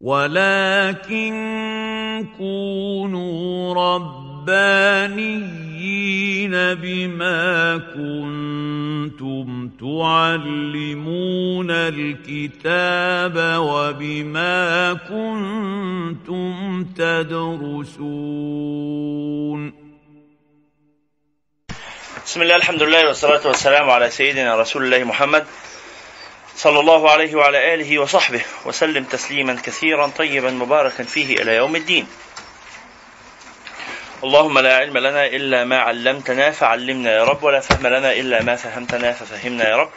ولكن كونوا ربانيين بما كنتم تعلمون الكتاب وبما كنتم تدرسون بسم الله الحمد لله والصلاة والسلام على سيدنا رسول الله محمد. صلى الله عليه وعلى آله وصحبه وسلم تسليما كثيرا طيبا مباركا فيه إلى يوم الدين. اللهم لا علم لنا إلا ما علمتنا فعلمنا يا رب ولا فهم لنا إلا ما فهمتنا ففهمنا يا رب.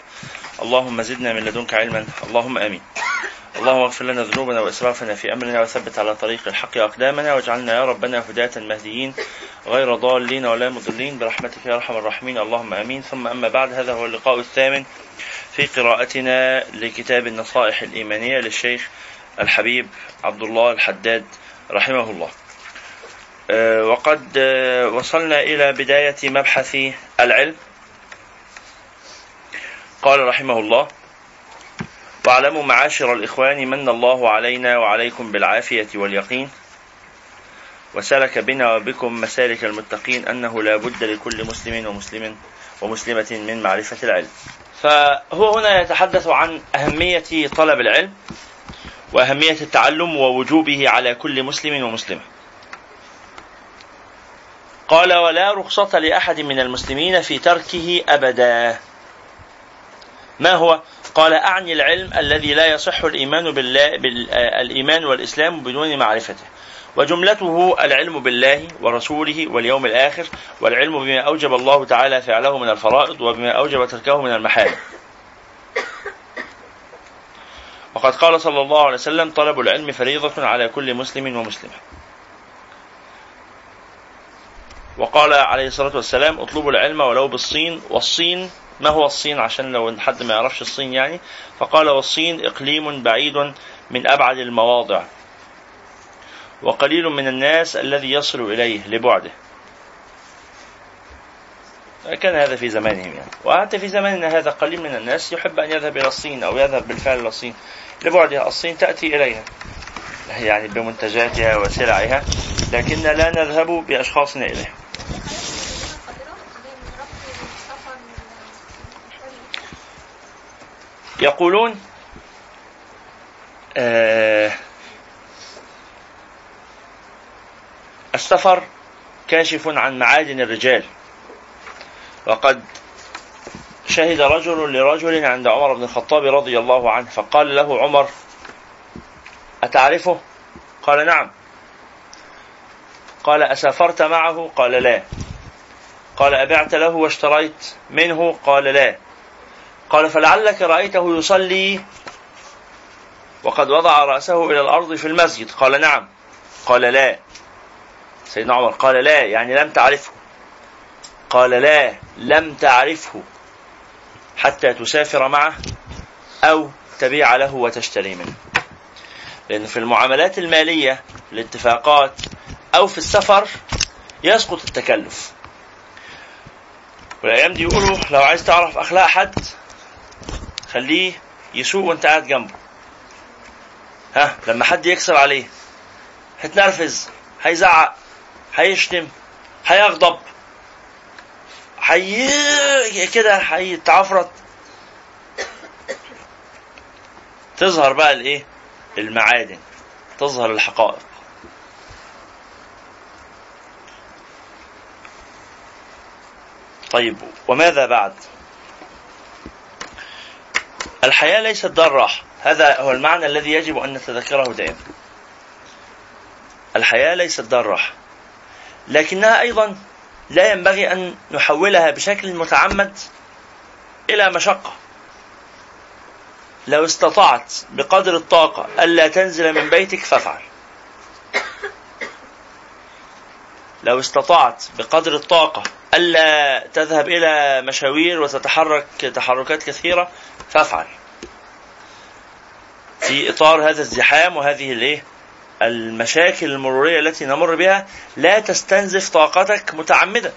اللهم زدنا من لدنك علما اللهم آمين. اللهم اغفر لنا ذنوبنا وإسرافنا في أمرنا وثبت على طريق الحق أقدامنا واجعلنا يا ربنا هداة مهديين غير ضالين ولا مضلين. برحمتك يا أرحم الراحمين اللهم آمين. ثم أما بعد هذا هو اللقاء الثامن. في قراءتنا لكتاب النصائح الإيمانية للشيخ الحبيب عبد الله الحداد رحمه الله. آه، وقد آه، وصلنا إلى بداية مبحث العلم. قال رحمه الله: واعلموا معاشر الإخوان من الله علينا وعليكم بالعافية واليقين وسلك بنا وبكم مسالك المتقين أنه لا بد لكل مسلم ومسلم ومسلمة من معرفة العلم فهو هنا يتحدث عن أهمية طلب العلم وأهمية التعلم ووجوبه على كل مسلم ومسلمة. قال ولا رخصة لأحد من المسلمين في تركه أبدا. ما هو؟ قال أعني العلم الذي لا يصح الإيمان بالله بالإيمان والإسلام بدون معرفته. وجملته العلم بالله ورسوله واليوم الآخر والعلم بما أوجب الله تعالى فعله من الفرائض وبما أوجب تركه من المحارم. وقد قال صلى الله عليه وسلم طلب العلم فريضة على كل مسلم ومسلمة. وقال عليه الصلاة والسلام اطلبوا العلم ولو بالصين والصين ما هو الصين؟ عشان لو حد ما يعرفش الصين يعني. فقال والصين إقليم بعيد من أبعد المواضع. وقليل من الناس الذي يصل إليه لبعده. كان هذا في زمانهم يعني. وحتى في زماننا هذا قليل من الناس يحب أن يذهب إلى الصين أو يذهب بالفعل إلى الصين. لبعدها الصين تأتي إليها. يعني بمنتجاتها وسلعها. لكن لا نذهب بأشخاصنا إليها. يقولون آه السفر كاشف عن معادن الرجال. وقد شهد رجل لرجل عند عمر بن الخطاب رضي الله عنه فقال له عمر أتعرفه؟ قال نعم. قال أسافرت معه؟ قال لا. قال أبعت له واشتريت منه؟ قال لا. قال فلعلك رأيته يصلي وقد وضع رأسه إلى الأرض في المسجد؟ قال نعم. قال لا. سيدنا عمر قال لا يعني لم تعرفه. قال لا لم تعرفه حتى تسافر معه أو تبيع له وتشتري منه. لأن في المعاملات المالية الاتفاقات أو في السفر يسقط التكلف. والأيام دي يقولوا لو عايز تعرف أخلاق حد خليه يسوق وأنت قاعد جنبه. ها لما حد يكسر عليه هتنرفز هيزعق. هيشتم هيغضب هي كده هيتعفرت. تظهر بقى الايه؟ المعادن تظهر الحقائق. طيب وماذا بعد؟ الحياة ليست دار راحة هذا هو المعنى الذي يجب أن نتذكره دائما. الحياة ليست دار راحة لكنها أيضا لا ينبغي أن نحولها بشكل متعمد إلى مشقة. لو استطعت بقدر الطاقة ألا تنزل من بيتك فافعل. لو استطعت بقدر الطاقة ألا تذهب إلى مشاوير وتتحرك تحركات كثيرة فافعل. في إطار هذا الزحام وهذه الإيه المشاكل المرورية التي نمر بها لا تستنزف طاقتك متعمدا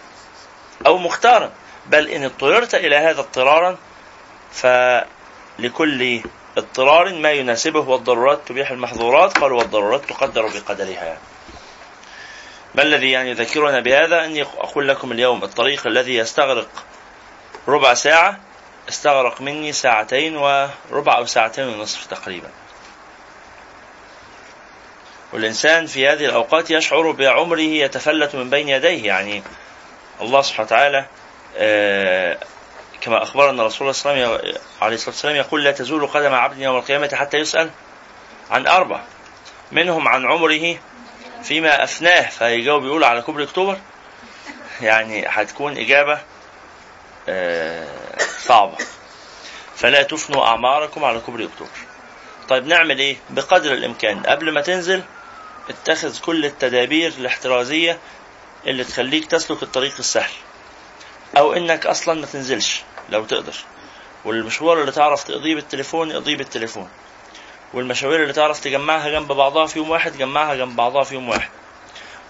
أو مختارا بل إن اضطررت إلى هذا اضطرارا فلكل اضطرار ما يناسبه والضرورات تبيح المحظورات قالوا والضرورات تقدر بقدرها. ما الذي يعني يذكرنا بهذا؟ أني أقول لكم اليوم الطريق الذي يستغرق ربع ساعة استغرق مني ساعتين وربع أو ساعتين ونصف تقريبا. والإنسان في هذه الأوقات يشعر بعمره يتفلت من بين يديه يعني الله سبحانه وتعالى آه، كما أخبرنا رسول الله صلى الله عليه وسلم يقول لا تزول قدم عبد يوم القيامة حتى يسأل عن أربع منهم عن عمره فيما أفناه. فيجاوب يقول على كبر أكتوبر؟ يعني هتكون إجابة آه، صعبة. فلا تفنوا أعماركم على كبر أكتوبر. طيب نعمل إيه؟ بقدر الإمكان. قبل ما تنزل اتخذ كل التدابير الاحترازية اللي تخليك تسلك الطريق السهل. أو إنك أصلا ما تنزلش لو تقدر. والمشوار اللي تعرف تقضيه بالتليفون اقضيه بالتليفون. والمشاوير اللي تعرف تجمعها جنب بعضها في يوم واحد جمعها جنب بعضها في يوم واحد.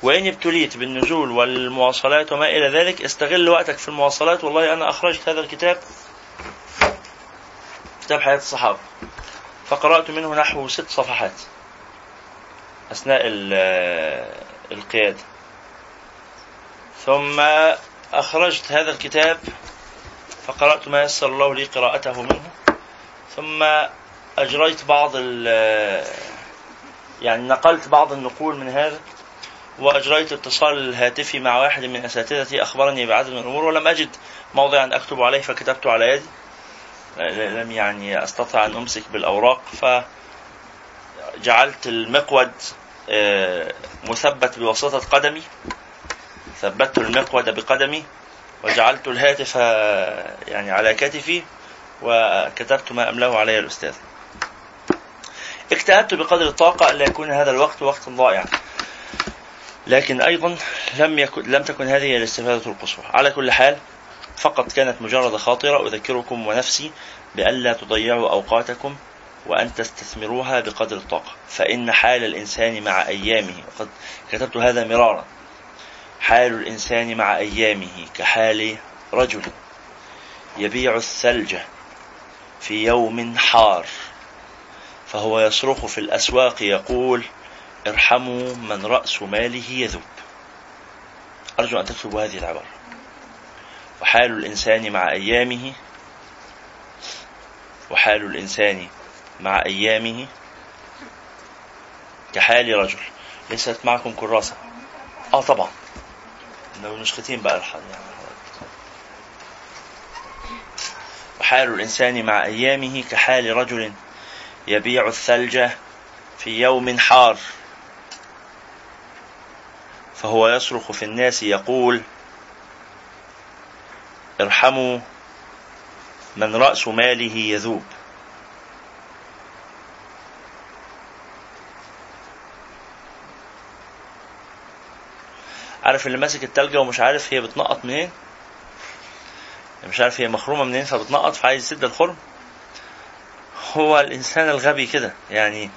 وإن ابتليت بالنزول والمواصلات وما إلى ذلك استغل وقتك في المواصلات. والله أنا أخرجت هذا الكتاب كتاب حياة الصحابة. فقرأت منه نحو ست صفحات. أثناء القيادة ثم أخرجت هذا الكتاب فقرأت ما يسر الله لي قراءته منه. ثم أجريت بعض يعني نقلت بعض النقول من هذا وأجريت اتصال هاتفي مع واحد من أساتذتي أخبرني بعدد من الأمور ولم أجد موضعا أكتب عليه فكتبت على يدي. لم يعني أستطع أن أمسك بالأوراق فجعلت المقود مثبت بواسطة قدمي ثبت المقود بقدمي وجعلت الهاتف آه، يعني على كتفي وكتبت ما أملأه علي الأستاذ. اجتهدت بقدر الطاقة ألا يكون هذا الوقت وقت ضائع لكن أيضا لم يكن لم تكن هذه الاستفادة القصوى. على كل حال فقط كانت مجرد خاطرة أذكركم ونفسي بألا تضيعوا أوقاتكم وأن تستثمروها بقدر الطاقة. فإن حال الإنسان مع أيامه وقد كتبت هذا مرارا حال الإنسان مع أيامه كحال رجل يبيع الثلج في يوم حار فهو يصرخ في الأسواق يقول ارحموا من رأس ماله يذوب أرجو أن تكتبوا هذه العبارة. وحال الإنسان مع أيامه وحال الإنسان مع أيامه كحال رجل. ليست معكم كراسة. آه طبعا. لو نسختين بقى الحال. يعني وحال الإنسان مع أيامه كحال رجل يبيع الثلج في يوم حار. فهو يصرخ في الناس يقول ارحموا من رأس ماله يذوب. عارف اللي ماسك التلجة ومش عارف هي بتنقط منين مش عارف هي مخرومة منين فبتنقط فعايز يسد الخرم هو الإنسان الغبي كده يعني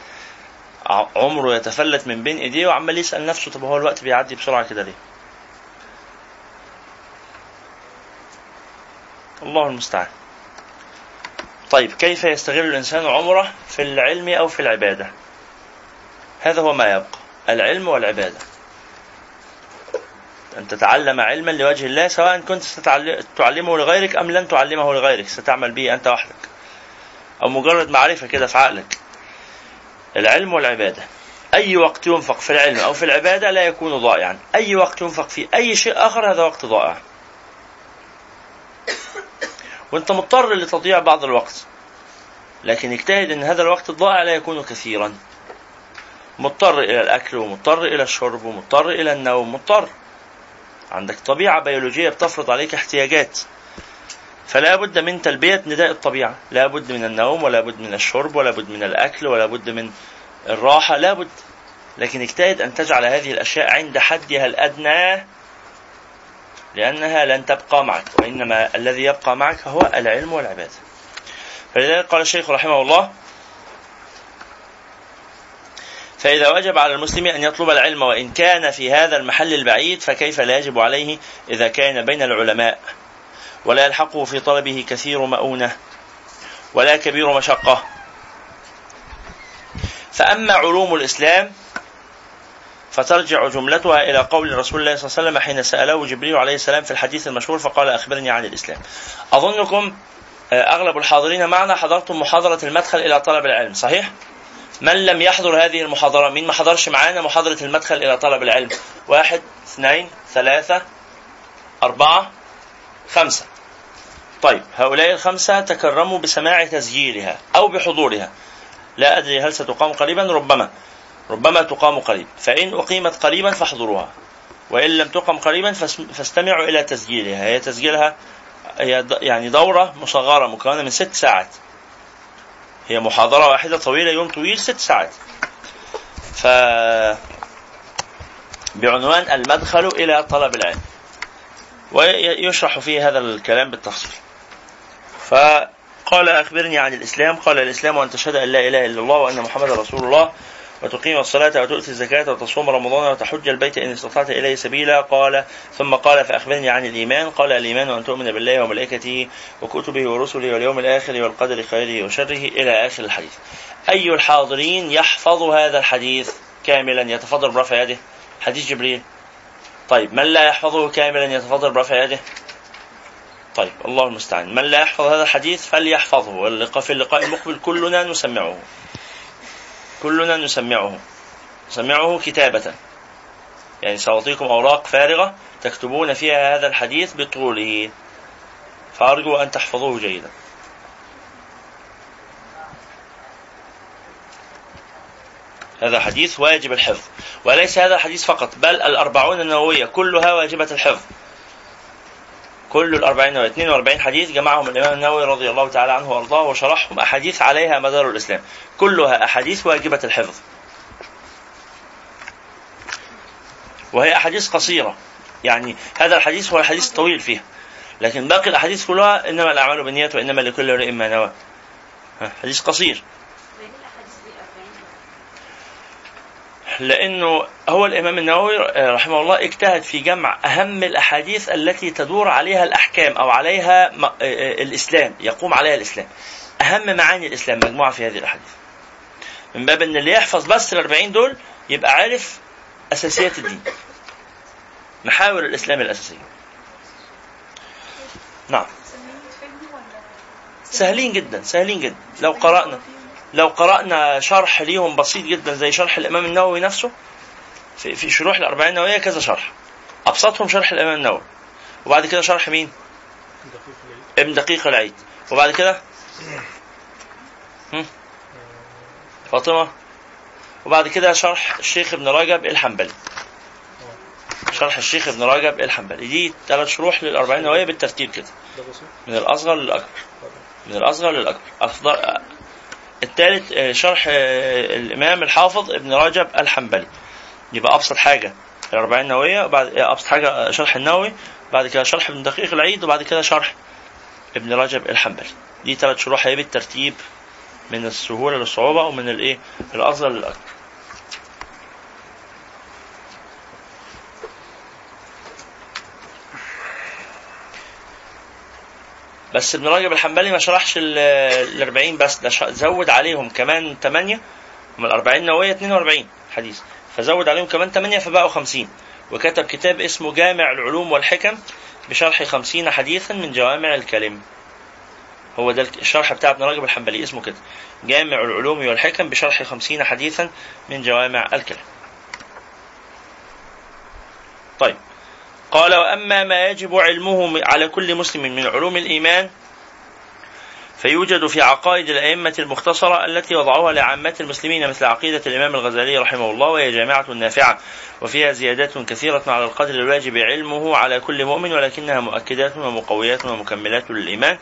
عمره يتفلت من بين إيديه وعمال يسأل نفسه طب هو الوقت بيعدي بسرعة كده ليه؟ الله المستعان. طيب كيف يستغل الإنسان عمره في العلم أو في العبادة؟ هذا هو ما يبقى العلم والعبادة. أن تتعلم علما لوجه الله سواء كنت ستعلمه لغيرك أم لن تعلمه لغيرك ستعمل به أنت وحدك. أو مجرد معرفة كده في عقلك. العلم والعبادة. أي وقت ينفق في العلم أو في العبادة لا يكون ضائعا. أي وقت ينفق في أي شيء آخر هذا وقت ضائع وأنت مضطر لتضييع بعض الوقت. لكن اجتهد إن هذا الوقت الضائع لا يكون كثيرا. مضطر إلى الأكل ومضطر إلى الشرب ومضطر إلى النوم مضطر. عندك طبيعة بيولوجية بتفرض عليك احتياجات. فلا بد من تلبية نداء الطبيعة. لا بد من النوم ولا بد من الشرب ولا بد من الأكل ولا بد من الراحة لا بد. لكن اجتهد أن تجعل هذه الأشياء عند حدها الأدنى لأنها لن تبقى معك وإنما الذي يبقى معك هو العلم والعبادة. فلذلك قال الشيخ رحمه الله فإذا وجب على المسلم أن يطلب العلم وإن كان في هذا المحل البعيد فكيف لا يجب عليه إذا كان بين العلماء؟ ولا يلحقه في طلبه كثير مؤونة ولا كبير مشقة. فأما علوم الإسلام فترجع جملتها إلى قول رسول الله صلى الله عليه وسلم حين سأله جبريل عليه السلام في الحديث المشهور فقال أخبرني عن الإسلام. أظنكم آه، أغلب الحاضرين معنا حضرتم محاضرة المدخل إلى طلب العلم صحيح؟ من لم يحضر هذه المحاضرة؟ مين ما حضرش معانا محاضرة المدخل إلى طلب العلم. واحد اثنين ثلاثة أربعة خمسة. طيب هؤلاء الخمسة تكرموا بسماع تسجيلها أو بحضورها. لا أدري هل ستقام قريبا ربما. ربما تقام قريب. فإن أقيمت قريبا فاحضروها. وإن لم تقم قريبا فاستمعوا إلى تسجيلها. هي تسجيلها هي يعني دورة مصغرة مكونة من ست ساعات. هي محاضرة واحدة طويلة يوم طويل ست ساعات. ف بعنوان المدخل إلى طلب العلم. ويشرح فيه هذا الكلام بالتفصيل. فقال أخبرني عن الإسلام. قال الإسلام أن تشهد أن لا إله إلا الله وأن محمد رسول الله. وتقيم الصلاة وتؤتي الزكاة وتصوم رمضان وتحج البيت إن استطعت إليه سبيلا قال. ثم قال فأخبرني عن الإيمان. قال الإيمان أن تؤمن بالله وملائكته وكتبه ورسله واليوم الآخر والقدر خيره وشره. إلى آخر الحديث. أي الحاضرين يحفظ هذا الحديث كاملا يتفضل برفع يده. حديث جبريل. طيب من لا يحفظه كاملا يتفضل برفع يده. طيب الله المستعان. من لا يحفظ هذا الحديث فليحفظه. في اللقاء المقبل كلنا نسمعه. كلنا نسمعه. نسمعه كتابة. يعني سأعطيكم أوراق فارغة تكتبون فيها هذا الحديث بطوله. فأرجو أن تحفظوه جيدا. هذا حديث واجب الحفظ. وليس هذا الحديث فقط بل الأربعون النووية كلها واجبة الحفظ. كل الأربعين و 42 حديث جمعهم الإمام النووي رضي الله تعالى عنه وأرضاه وشرحهم أحاديث عليها مدار الإسلام. كلها أحاديث واجبة الحفظ. وهي أحاديث قصيرة. يعني هذا الحديث هو الحديث الطويل فيها. لكن باقي الأحاديث كلها إنما الأعمال بالنيات وإنما لكل امرئ ما نوى. حديث قصير. لأنه هو الإمام النووي رحمه الله اجتهد في جمع أهم الأحاديث التي تدور عليها الأحكام أو عليها الإسلام يقوم عليها الإسلام. أهم معاني الإسلام مجموعة في هذه الأحاديث. من باب إن اللي يحفظ بس ال 40 دول يبقى عارف أساسيات الدين. محاور الإسلام الأساسية. نعم. سهلين جدا سهلين جدا. لو قرأنا. لو قرأنا شرح ليهم بسيط جدا زي شرح الإمام النووي نفسه في, في شروح الأربعين النووية كذا شرح. أبسطهم شرح الإمام النووي. وبعد كده شرح مين؟ ابن دقيق العيد. وبعد كده؟ فاطمة. وبعد كده شرح الشيخ ابن رجب الحنبلي. شرح الشيخ ابن رجب الحنبلي. دي ثلاث شروح للأربعين نووية بالترتيب كده. من الأصغر للأكبر. من الأصغر للأكبر. أفضل الثالث آه، شرح آه، الإمام الحافظ ابن رجب الحنبلي. يبقى أبسط حاجة الأربعين النووية وبعد آه، أبسط حاجة شرح النووي بعد كده شرح ابن دقيق العيد وبعد كده شرح ابن رجب الحنبلي. دي ثلاث شروح هي بالترتيب من السهولة للصعوبة ومن الإيه الأصغر للأكبر بس ابن رجب الحنبلي ما شرحش ال 40 بس ده زود عليهم كمان 8 من ال 40 نووية 42 حديث. فزود عليهم كمان 8 فبقوا 50 وكتب كتاب اسمه جامع العلوم والحكم بشرح 50 حديثا من جوامع الكلم. هو ده الشرح بتاع ابن رجب الحنبلي اسمه كده. جامع العلوم والحكم بشرح 50 حديثا من جوامع الكلم. طيب. قال وأما ما يجب علمه على كل مسلم من علوم الإيمان فيوجد في عقائد الأئمة المختصرة التي وضعوها لعامة المسلمين مثل عقيدة الإمام الغزالي رحمه الله وهي جامعة نافعة وفيها زيادات كثيرة على القدر الواجب علمه على كل مؤمن ولكنها مؤكدات ومقويات ومكملات للإيمان.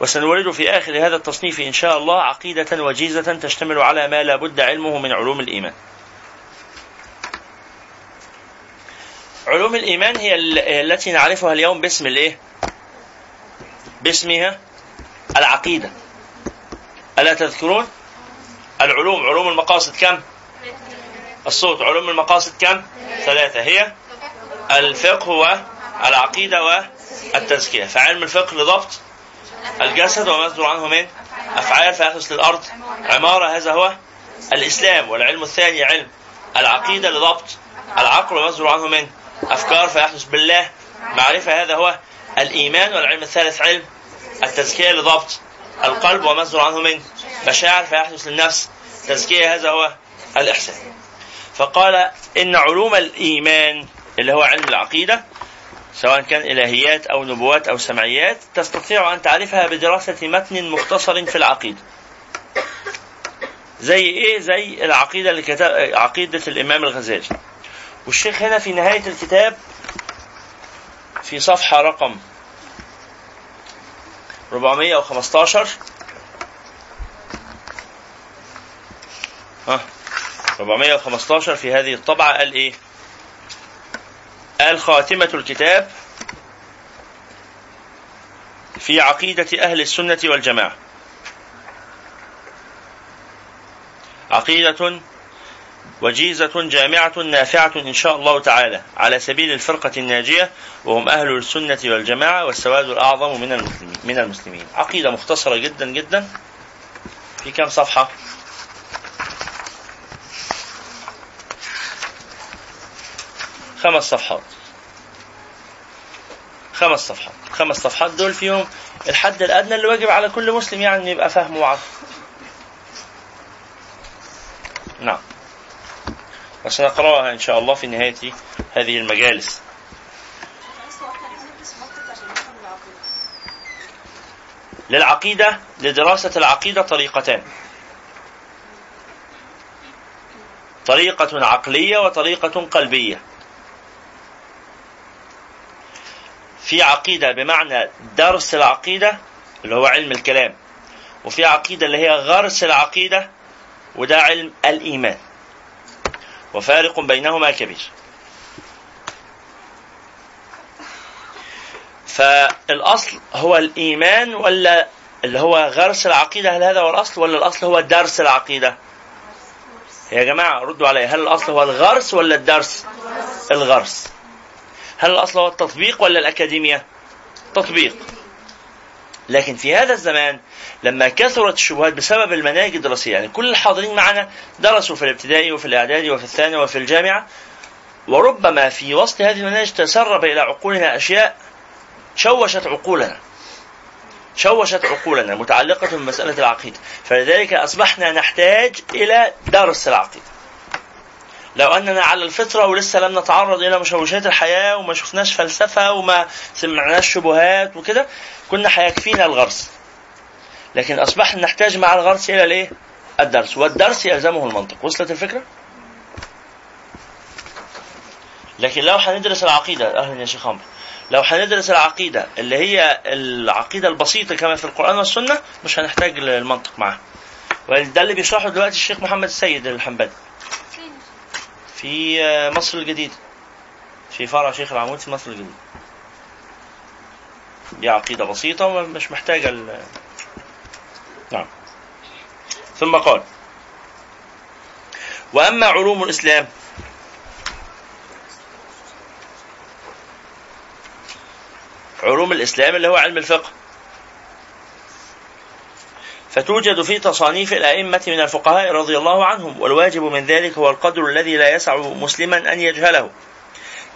وسنورد في آخر هذا التصنيف إن شاء الله عقيدة وجيزة تشتمل على ما لا بد علمه من علوم الإيمان. علوم الإيمان هي التي نعرفها اليوم باسم الإيه؟ باسمها العقيدة. ألا تذكرون؟ العلوم علوم المقاصد كم؟ الصوت. علوم المقاصد كم؟ ثلاثة. هي الفقه والعقيدة والتزكية فعلم الفقه لضبط الجسد وما يصدر عنه من؟ أفعال. فيحدث للأرض عمارة. هذا هو الإسلام. والعلم الثاني علم العقيدة لضبط العقل ويصدر عنه من؟ أفكار فيحدث بالله. معرفة هذا هو الإيمان والعلم الثالث علم التزكية لضبط القلب وما عنه من مشاعر فيحدث للنفس. تزكية هذا هو الإحسان. فقال إن علوم الإيمان اللي هو علم العقيدة سواء كان إلهيات أو نبوات أو سمعيات تستطيع أن تعرفها بدراسة متن مختصر في العقيدة. زي إيه؟ زي العقيدة اللي كتب عقيدة الإمام الغزالي. والشيخ هنا في نهاية الكتاب في صفحة رقم 415 ها 415 في هذه الطبعة. قال إيه؟ قال خاتمة الكتاب في عقيدة أهل السنة والجماعة. عقيدة وجيزة جامعة نافعة إن شاء الله تعالى. على سبيل الفرقة الناجية وهم أهل السنة والجماعة والسواد الأعظم من المسلمين من المسلمين. عقيدة مختصرة جدا جدا. في كم صفحة؟ خمس صفحات. خمس صفحات. خمس صفحات دول فيهم الحد الأدنى اللي واجب على كل مسلم يعني يبقى فاهمه وعارفه نعم. وسنقرأها إن شاء الله في نهاية هذه المجالس. للعقيدة لدراسة العقيدة طريقتان. طريقة عقلية وطريقة قلبية. في عقيدة بمعنى درس العقيدة اللي هو علم الكلام. وفي عقيدة اللي هي غرس العقيدة وده علم الإيمان. وفارق بينهما كبير. فالأصل هو الإيمان ولا اللي هو غرس العقيدة؟ هل هذا هو الأصل ولا الأصل هو درس العقيدة؟ يا جماعة ردوا علي هل الأصل هو الغرس ولا الدرس؟ الغرس. هل الأصل هو التطبيق ولا الأكاديمية؟ تطبيق. لكن في هذا الزمان لما كثرت الشبهات بسبب المناهج الدراسية يعني كل الحاضرين معنا درسوا في الابتدائي وفي الإعدادي وفي الثانوي وفي الجامعة وربما في وسط هذه المناهج تسرب إلى عقولنا أشياء شوشت عقولنا. شوشت عقولنا متعلقة بمسألة العقيدة. فلذلك أصبحنا نحتاج إلى درس العقيدة. لو أننا على الفطرة ولسه لم نتعرض إلى مشوشات الحياة وما شفناش فلسفة وما سمعناش شبهات وكده كنا هيكفينا الغرس. لكن أصبحنا نحتاج مع الغرس إلى الإيه؟ الدرس والدرس يلزمه المنطق وصلت الفكرة؟ لكن لو هندرس العقيدة أهلا يا شيخ عمرو لو هندرس العقيدة اللي هي العقيدة البسيطة كما في القرآن والسنة مش هنحتاج المنطق معها وده اللي بيشرحه دلوقتي الشيخ محمد السيد الحنبلي في مصر الجديدة في فرع شيخ العمود في مصر الجديدة دي عقيدة بسيطة ومش محتاجة. نعم. ثم قال وأما علوم الإسلام علوم الإسلام اللي هو علم الفقه فتوجد في تصانيف الأئمة من الفقهاء رضي الله عنهم والواجب من ذلك هو القدر الذي لا يسع مسلما أن يجهله.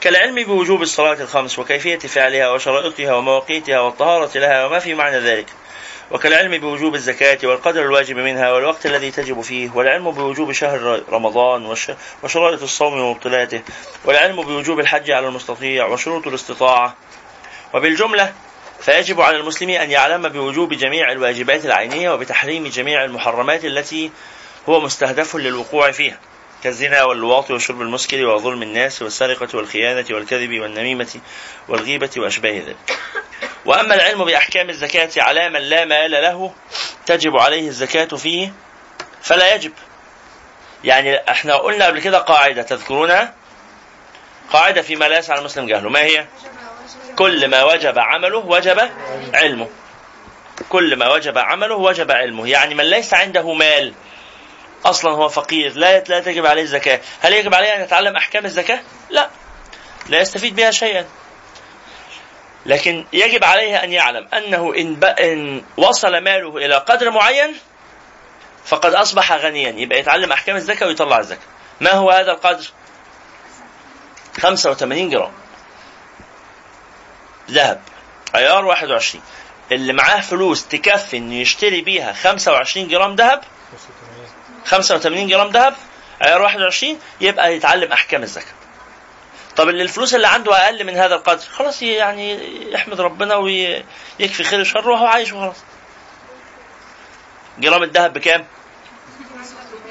كالعلم بوجوب الصلاة الخمس وكيفية فعلها وشرائطها ومواقيتها والطهارة لها وما في معنى ذلك. وكالعلم بوجوب الزكاة والقدر الواجب منها والوقت الذي تجب فيه والعلم بوجوب شهر رمضان وشرائط الصوم ومبطلاته والعلم بوجوب الحج على المستطيع وشروط الاستطاعة. وبالجملة فيجب على المسلم أن يعلم بوجوب جميع الواجبات العينية وبتحريم جميع المحرمات التي هو مستهدف للوقوع فيها. كالزنا واللواط وشرب المسكر وظلم الناس والسرقة والخيانة والكذب والنميمة والغيبة وأشباه ذلك. وأما العلم بأحكام الزكاة على من لا مال له تجب عليه الزكاة فيه فلا يجب. يعني إحنا قلنا قبل كده قاعدة تذكرونها قاعدة فيما لا يسعى المسلم جهله. ما هي؟ كل ما وجب عمله وجب علمه. كل ما وجب عمله وجب علمه. يعني من ليس عنده مال أصلا هو فقير. لا لا تجب عليه الزكاة. هل يجب عليه أن يتعلم أحكام الزكاة؟ لا. لا يستفيد بها شيئا. لكن يجب عليه أن يعلم أنه إن, إن وصل ماله إلى قدر معين فقد أصبح غنيا. يبقى يتعلم أحكام الزكاة ويطلع الزكاة. ما هو هذا القدر؟ 85 جرام. ذهب. عيار 21 اللي معاه فلوس تكفي إنه يشتري بيها 25 جرام ذهب 85 جرام ذهب عيار 21 يبقى يتعلم أحكام الزكاة. طب اللي الفلوس اللي عنده أقل من هذا القدر خلاص يعني يحمد ربنا ويكفي خير الشر وهو عايش وخلاص. جرام الذهب بكام؟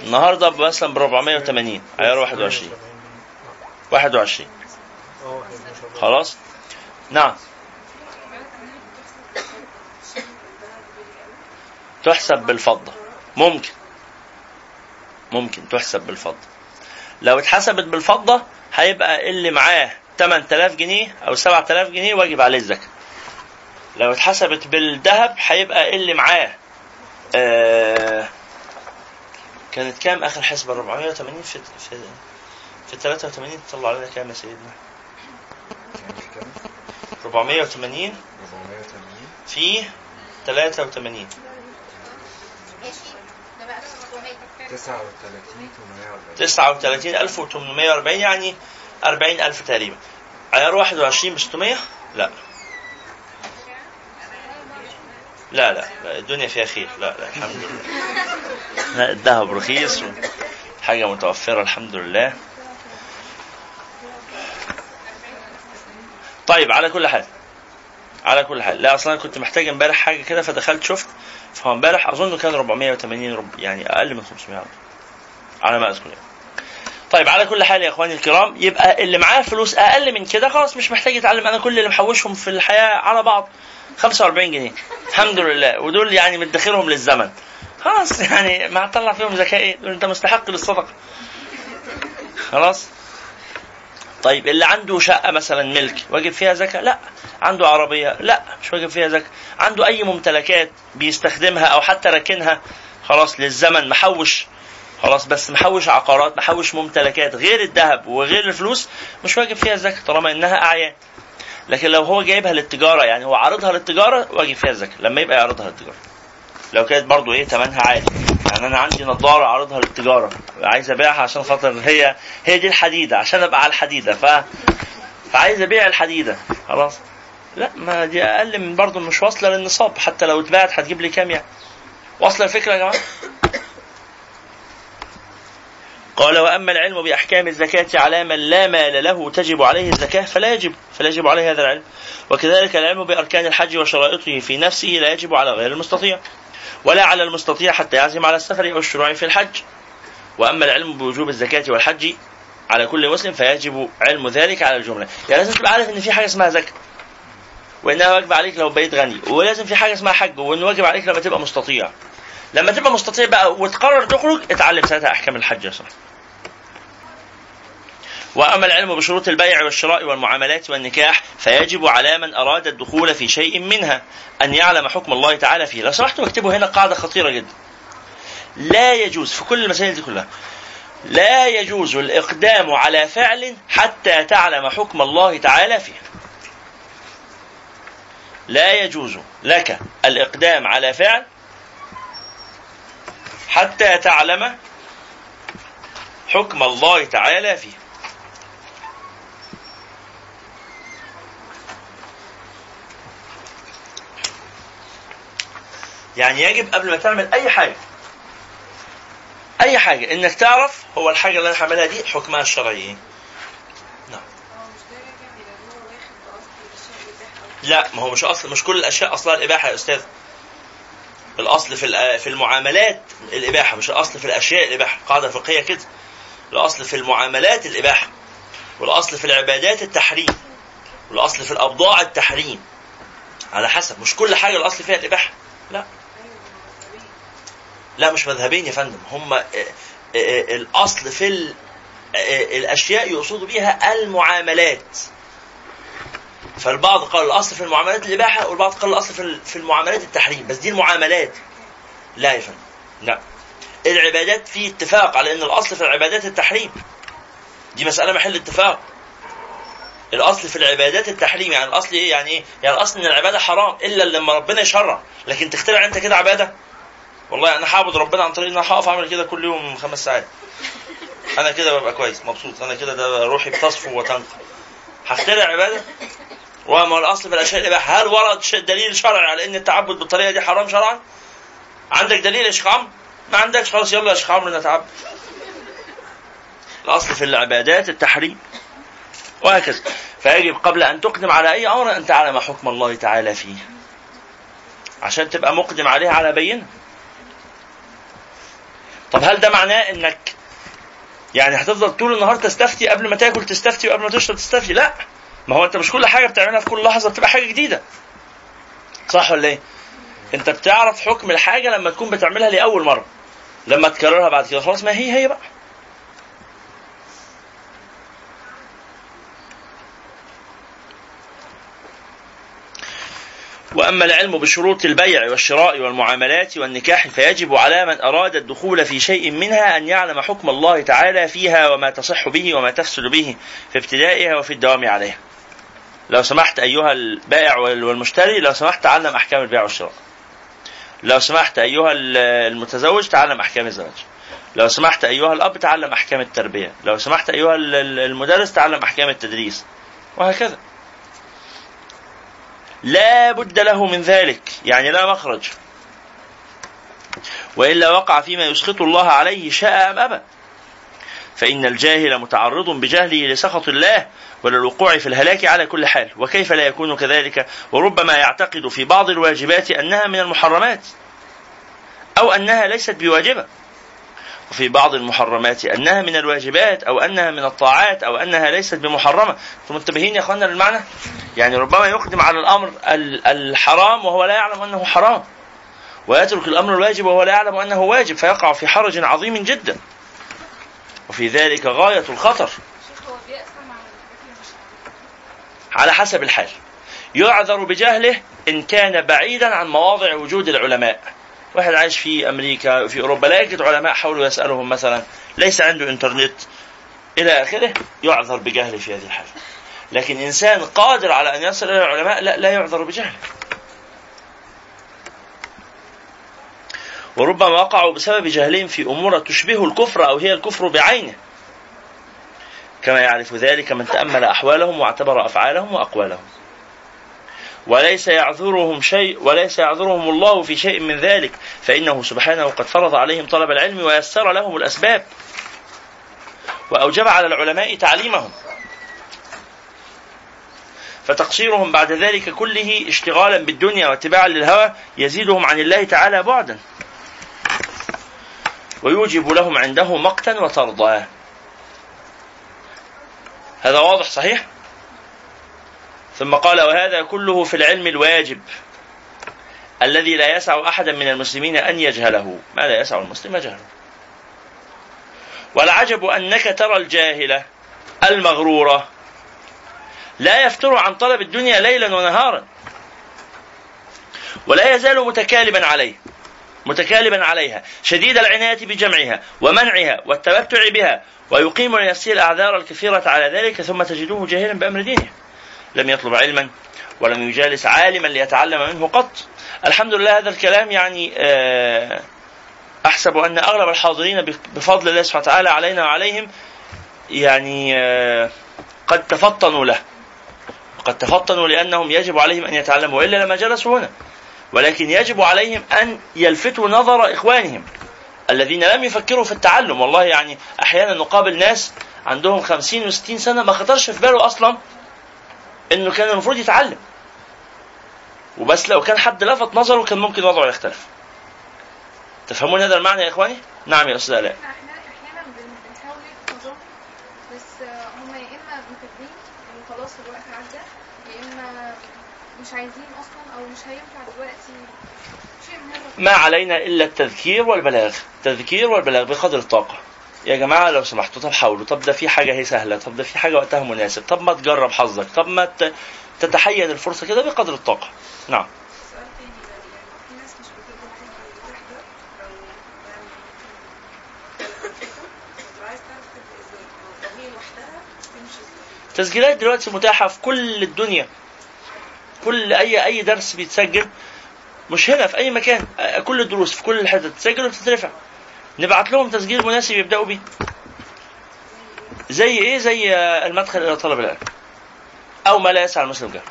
النهارده مثلا ب 480 عيار 21 21 خلاص؟ نعم. تحسب بالفضة. ممكن. ممكن تحسب بالفضة. لو اتحسبت بالفضة هيبقى اللي معاه 8000 جنيه أو 7000 جنيه واجب عليه الزكاة. لو اتحسبت بالذهب هيبقى اللي معاه آه كانت كام آخر حسبة؟ 480 في في في 83 تطلع لنا كام يا سيدنا؟ 480 في 83 39840 يعني 40000 تقريبا. عيار 21 ب 600 لا. لا لا الدنيا فيها خير. لا لا الحمد لله. الذهب رخيص حاجة متوفرة الحمد لله. طيب على كل حال على كل حال. لا أصلا كنت محتاج امبارح حاجة كده فدخلت شفت فهو امبارح أظن كان 480 رب يعني أقل من 500 على ما أذكر يعني. طيب على كل حال يا إخواني الكرام يبقى اللي معاه فلوس أقل من كده خلاص مش محتاج يتعلم. أنا كل اللي محوشهم في الحياة على بعض 45 جنيه. الحمد لله. ودول يعني مدخرهم للزمن. خلاص يعني ما هتطلع فيهم زكاه إيه؟ أنت مستحق للصدقة. خلاص؟ طيب اللي عنده شقة مثلا ملك واجب فيها زكاة؟ لا. عنده عربية؟ لا مش واجب فيها زكاة. عنده أي ممتلكات بيستخدمها أو حتى راكنها خلاص للزمن محوش خلاص بس محوش عقارات محوش ممتلكات غير الذهب وغير الفلوس مش واجب فيها الزكاة طالما إنها أعيان. لكن لو هو جايبها للتجارة يعني هو عارضها للتجارة واجب فيها الزكاة لما يبقى يعرضها للتجارة. لو كانت برضو إيه ثمنها عالي يعني أنا عندي نظارة عارضها للتجارة عايز أبيعها عشان خاطر هي هي دي الحديدة عشان أبقى على الحديدة ف فعايز أبيع الحديدة خلاص. لا ما دي أقل من برضه مش واصلة للنصاب حتى لو اتباعت هتجيب لي كام يعني؟ واصلة الفكرة يا جماعة؟ قال وأما العلم بأحكام الزكاة على من لا مال له تجب عليه الزكاة فلا يجب فلا يجب عليه هذا العلم. وكذلك العلم بأركان الحج وشرائطه في نفسه لا يجب على غير المستطيع. ولا على المستطيع حتى يعزم على السفر أو الشروع في الحج. وأما العلم بوجوب الزكاة والحج على كل مسلم فيجب علم ذلك على الجملة. يعني لازم تبقى عارف إن في حاجة اسمها زكاة وإنها واجب عليك لو بقيت غني ولازم في حاجة اسمها حج وإنه واجب عليك لما تبقى مستطيع. لما تبقى مستطيع بقى وتقرر تخرج اتعلم ساعتها أحكام الحج يا صاحبي. وأما العلم بشروط البيع والشراء والمعاملات والنكاح فيجب على من أراد الدخول في شيء منها أن يعلم حكم الله تعالى فيه. لو سمحتوا اكتبوا هنا قاعدة خطيرة جدا. لا يجوز في كل المسائل دي كلها لا يجوز الإقدام على فعل حتى تعلم حكم الله تعالى فيه. لا يجوز لك الإقدام على فعل حتى تعلم حكم الله تعالى فيه. يعني يجب قبل ما تعمل أي حاجة أي حاجة إنك تعرف هو الحاجة اللي أنا هعملها دي حكمها الشرعي. نعم. لا ما هو مش أصل مش كل الأشياء أصلها الإباحة يا أستاذ. الأصل في في المعاملات الإباحة مش الأصل في الأشياء الإباحة. قاعدة فقهية كده. الأصل في المعاملات الإباحة والأصل في العبادات التحريم والأصل في الابضاع التحريم. على حسب مش كل حاجة الأصل فيها الإباحة. لا. لا مش مذهبين يا فندم. هم آه، آه، آه، الأصل في الأشياء يقصد بها المعاملات. فالبعض قال الأصل في المعاملات الإباحة والبعض قال الأصل في المعاملات التحريم. بس دي المعاملات. لا يا فندم. لا. العبادات في اتفاق على إن الأصل في العبادات التحريم. دي مسألة محل اتفاق. الأصل في العبادات التحريم يعني الأصل إيه؟ يعني إيه؟ يعني الأصل إن العبادة حرام إلا لما ربنا يشرع. لكن تخترع أنت كده عبادة؟ والله أنا هعبد ربنا عن طريق إن أنا هقف أعمل كده كل يوم خمس ساعات. أنا كده ببقى كويس مبسوط. أنا كده ده روحي بتصفو وتنقى. هخترع عبادة؟ وما الأصل في الأشياء اللي هل ورد دليل شرعي على إن التعبد بالطريقة دي حرام شرعا؟ عندك دليل يا شيخ عمرو؟ ما عندكش. خلاص يلا يا شيخ عمرو نتعبد. الأصل في العبادات التحريم. وهكذا. فيجب قبل أن تقدم على أي أمر أن تعلم حكم الله تعالى فيه. عشان تبقى مقدم عليه على بينة. طب هل ده معناه انك يعني هتفضل طول النهار تستفتي قبل ما تاكل تستفتي وقبل ما تشرب تستفتي؟ لا. ما هو انت مش كل حاجة بتعملها في كل لحظة بتبقى حاجة جديدة. صح ولا إيه؟ انت بتعرف حكم الحاجة لما تكون بتعملها لأول مرة. لما تكررها بعد كده. خلاص ما هي هي بقى. وأما العلم بشروط البيع والشراء والمعاملات والنكاح فيجب على من أراد الدخول في شيء منها أن يعلم حكم الله تعالى فيها وما تصح به وما تفسد به في ابتدائها وفي الدوام عليها. لو سمحت أيها البائع والمشتري لو سمحت تعلم أحكام البيع والشراء. لو سمحت أيها المتزوج تعلم أحكام الزواج. لو سمحت أيها الأب تعلم أحكام التربية، لو سمحت أيها المدرس تعلم أحكام التدريس. وهكذا. لا بد له من ذلك يعني لا مخرج. وإلا وقع فيما يسخط الله عليه شاء أم أبى. فإن الجاهل متعرض بجهله لسخط الله وللوقوع في الهلاك على كل حال. وكيف لا يكون كذلك؟ وربما يعتقد في بعض الواجبات أنها من المحرمات أو أنها ليست بواجبة. وفي بعض المحرمات أنها من الواجبات أو أنها من الطاعات أو أنها ليست بمحرمة. أنتم منتبهين يا إخوانا للمعنى؟ يعني ربما يقدم على الأمر الحرام وهو لا يعلم أنه حرام. ويترك الأمر الواجب وهو لا يعلم أنه واجب فيقع في حرج عظيم جدا. وفي ذلك غاية الخطر. على حسب الحال. يعذر بجهله إن كان بعيدا عن مواضع وجود العلماء. واحد عايش في أمريكا في أوروبا لا يجد علماء حاولوا يسألهم مثلا ليس عنده إنترنت إلى آخره يعذر بجهله في هذه الحالة. لكن إنسان قادر على أن يصل إلى العلماء لا لا يعذر بجهله. وربما وقعوا بسبب جهلهم في أمور تشبه الكفر أو هي الكفر بعينه. كما يعرف ذلك من تأمل أحوالهم واعتبر أفعالهم وأقوالهم. وليس يعذرهم شيء وليس يعذرهم الله في شيء من ذلك. فإنه سبحانه قد فرض عليهم طلب العلم ويسر لهم الأسباب. وأوجب على العلماء تعليمهم. فتقصيرهم بعد ذلك كله اشتغالا بالدنيا واتباعا للهوى يزيدهم عن الله تعالى بعدا. ويوجب لهم عنده مقتا وطردا. هذا واضح صحيح؟ ثم قال وهذا كله في العلم الواجب الذي لا يسع أحدا من المسلمين أن يجهله. ما لا يسع المسلم؟ جهله والعجب أنك ترى الجاهلة المغرورة لا يفتر عن طلب الدنيا ليلا ونهارا ولا يزال متكالبا عليه متكالبا عليها شديد العناية بجمعها ومنعها والتمتع بها ويقيم لنفسه الأعذار الكثيرة على ذلك ثم تجده جاهلا بأمر دينه. لم يطلب علما ولم يجالس عالما ليتعلم منه قط. الحمد لله هذا الكلام يعني آه، أحسب أن أغلب الحاضرين بفضل الله سبحانه وتعالى علينا وعليهم يعني آه، قد تفطنوا له. قد تفطنوا لأنهم يجب عليهم أن يتعلموا وإلا لما جلسوا هنا. ولكن يجب عليهم أن يلفتوا نظر إخوانهم الذين لم يفكروا في التعلم. والله يعني أحيانا نقابل ناس عندهم خمسين وستين سنة ما خطرش في باله أصلا إنه كان المفروض يتعلم. وبس لو كان حد لفت نظره كان ممكن وضعه يختلف. تفهمون هذا المعنى يا إخواني؟ نعم يا أستاذ الاء عدى يا إما مش عايزين أصلا أو مش هينفع دلوقتي ما علينا إلا التذكير والبلاغ. التذكير والبلاغ بقدر الطاقة. يا جماعة لو سمحتوا طب حاولوا. طب ده في حاجة هي سهلة. طب ده في حاجة وقتها مناسب. طب ما تجرب حظك. طب ما تتحين الفرصة كده بقدر الطاقة. نعم. تسجيلات دلوقتي متاحة في كل الدنيا. كل أي أي درس بيتسجل مش هنا في أي مكان. كل الدروس في كل الحتت تسجل وتترفع. نبعت لهم تسجيل مناسب يبدأوا بيه. زي إيه؟ زي آه، المدخل إلى طلب العلم. أو ما لا يسعى المسلم جهله.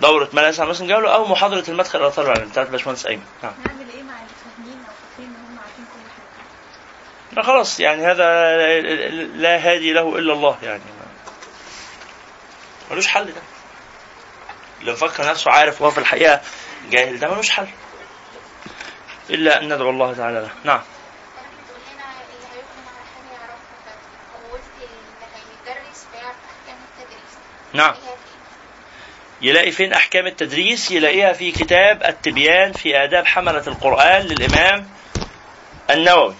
دورة ما لا يسعى المسلم جهله أو محاضرة المدخل إلى طلب العلم. بتاعت باشمهندس أيمن؟ نعم. نعمل إيه مع الفاهمين أو فاكرين ان هم عارفين كل حاجة. لا خلاص يعني هذا لا هادي له إلا الله يعني. ملوش حل ده. اللي مفكر نفسه عارف وهو في الحقيقة جاهل ده ملوش حل. إلا أن ندعو الله تعالى له. نعم بتقول لنا اللي هيقدم على حاجة يعرفها طب قلت اللي هيدرس فيعرف أحكام التدريس نعم؟ يلاقي فين أحكام التدريس؟ يلاقيها في كتاب التبيان في آداب حملة القرآن للإمام النووي.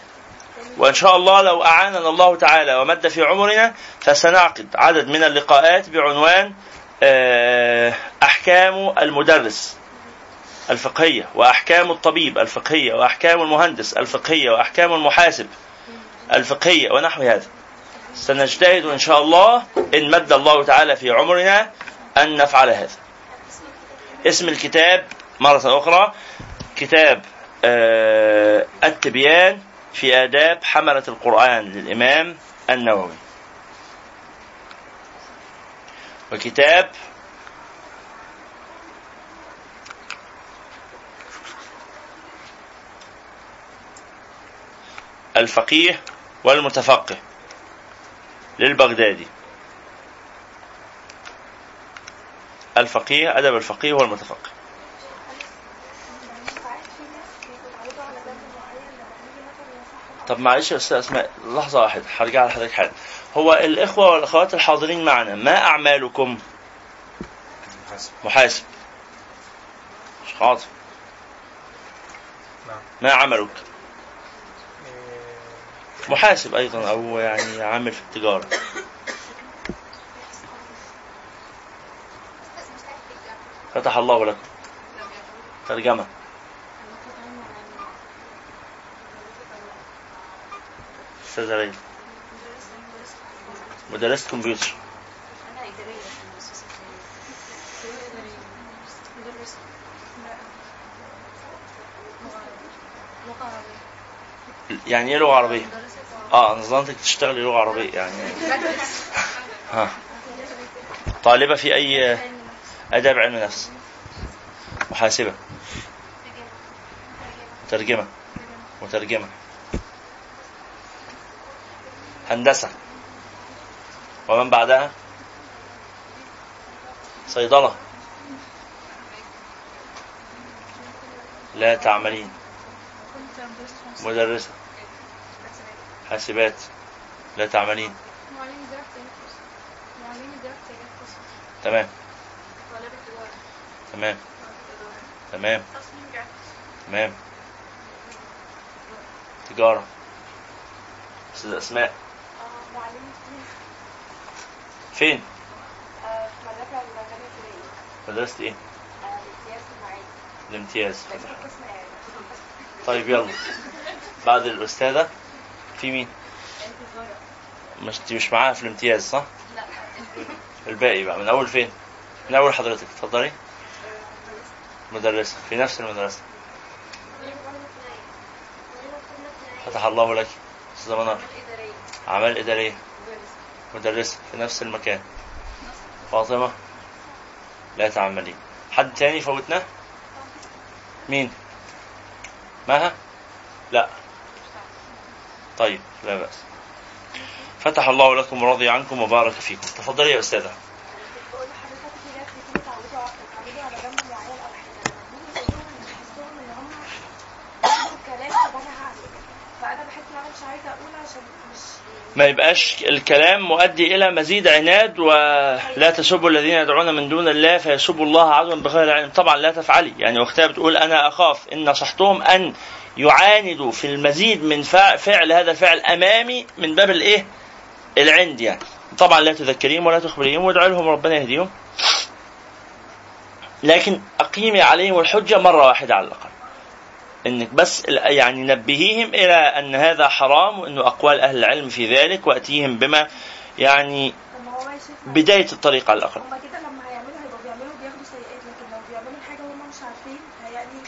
وإن شاء الله لو أعاننا الله تعالى ومد في عمرنا فسنعقد عدد من اللقاءات بعنوان آه، أحكام المدرس الفقهية وأحكام الطبيب الفقهية وأحكام المهندس الفقهية وأحكام المحاسب الفقهية ونحو هذا. سنجتهد إن شاء الله إن مد الله تعالى في عمرنا أن نفعل هذا. اسم الكتاب مرة أخرى كتاب آه، التبيان في آداب حملة القرآن للإمام النووي. وكتاب الفقيه والمتفقه. للبغدادي. الفقيه أدب الفقيه والمتفقه طب معلش يا أستاذ أسماء لحظة واحدة هرجع لحضرتك حالا. هو الإخوة والأخوات الحاضرين معنا ما أعمالكم؟ محاسب. مش حاضر. نعم. ما عملك؟ محاسب أيضا أو يعني عامل في الجامعة فتح الله لكم ترجمة. استاذه ليلى مدرسة كمبيوتر. يعني إيه لغة عربية؟ آه أنا ظننتك تشتغلي لغه عربية يعني. ها. طالبة في أي أداب علم نفس. محاسبة. ترجمة. مترجمة. هندسة. ومن بعدها؟ صيدلة. لا تعملين. مدرسة. حاسبات. لا تعملين. تمام. تمام. تمام. تمام. تجارة. أستاذ أسماء. دين فين؟ الابتدائيه مدرسة إيه؟ الامتياز المعين الامتياز. يعني. طيب يلا. بعد الأستاذة. في مين؟ مش مش معاها في الامتياز صح؟ لا الباقي بقى من أول فين؟ من أول حضرتك اتفضلي. مدرسة في نفس المدرسة. فتح الله لك أستاذة منار. أعمال إدارية. مدرسة في نفس المكان. فاطمة لا تعملين حد تاني فوتناه؟ مين؟ مها؟ لا. طيب لا بأس. فتح الله لكم ورضي عنكم وبارك فيكم. تفضلي يا أستاذة. ان أنا ان أنا ما يبقاش الكلام مؤدي إلى مزيد عناد ولا تسبوا الذين يدعون من دون الله فيسبوا الله عدوا بغير علم. طبعا لا تفعلي. يعني أختها بتقول أنا أخاف. إن نصحتهم أن يعاندوا في المزيد من فع- فعل هذا الفعل أمامي من باب الإيه؟ العند يعني. طبعا لا تذكريهم ولا تخبريهم وادعوا لهم ربنا يهديهم. لكن أقيمي عليهم الحجة مرة واحدة على الأقل. إنك بس يعني نبهيهم إلى أن هذا حرام وإنه أقوال أهل العلم في ذلك وأتيهم بما يعني بداية الطريق على الأقل هما كده لما هيعملوا هيبقوا بيعملوا بياخدوا سيئات لكن لو بيعملوا حاجة هم مش عارفين هيعني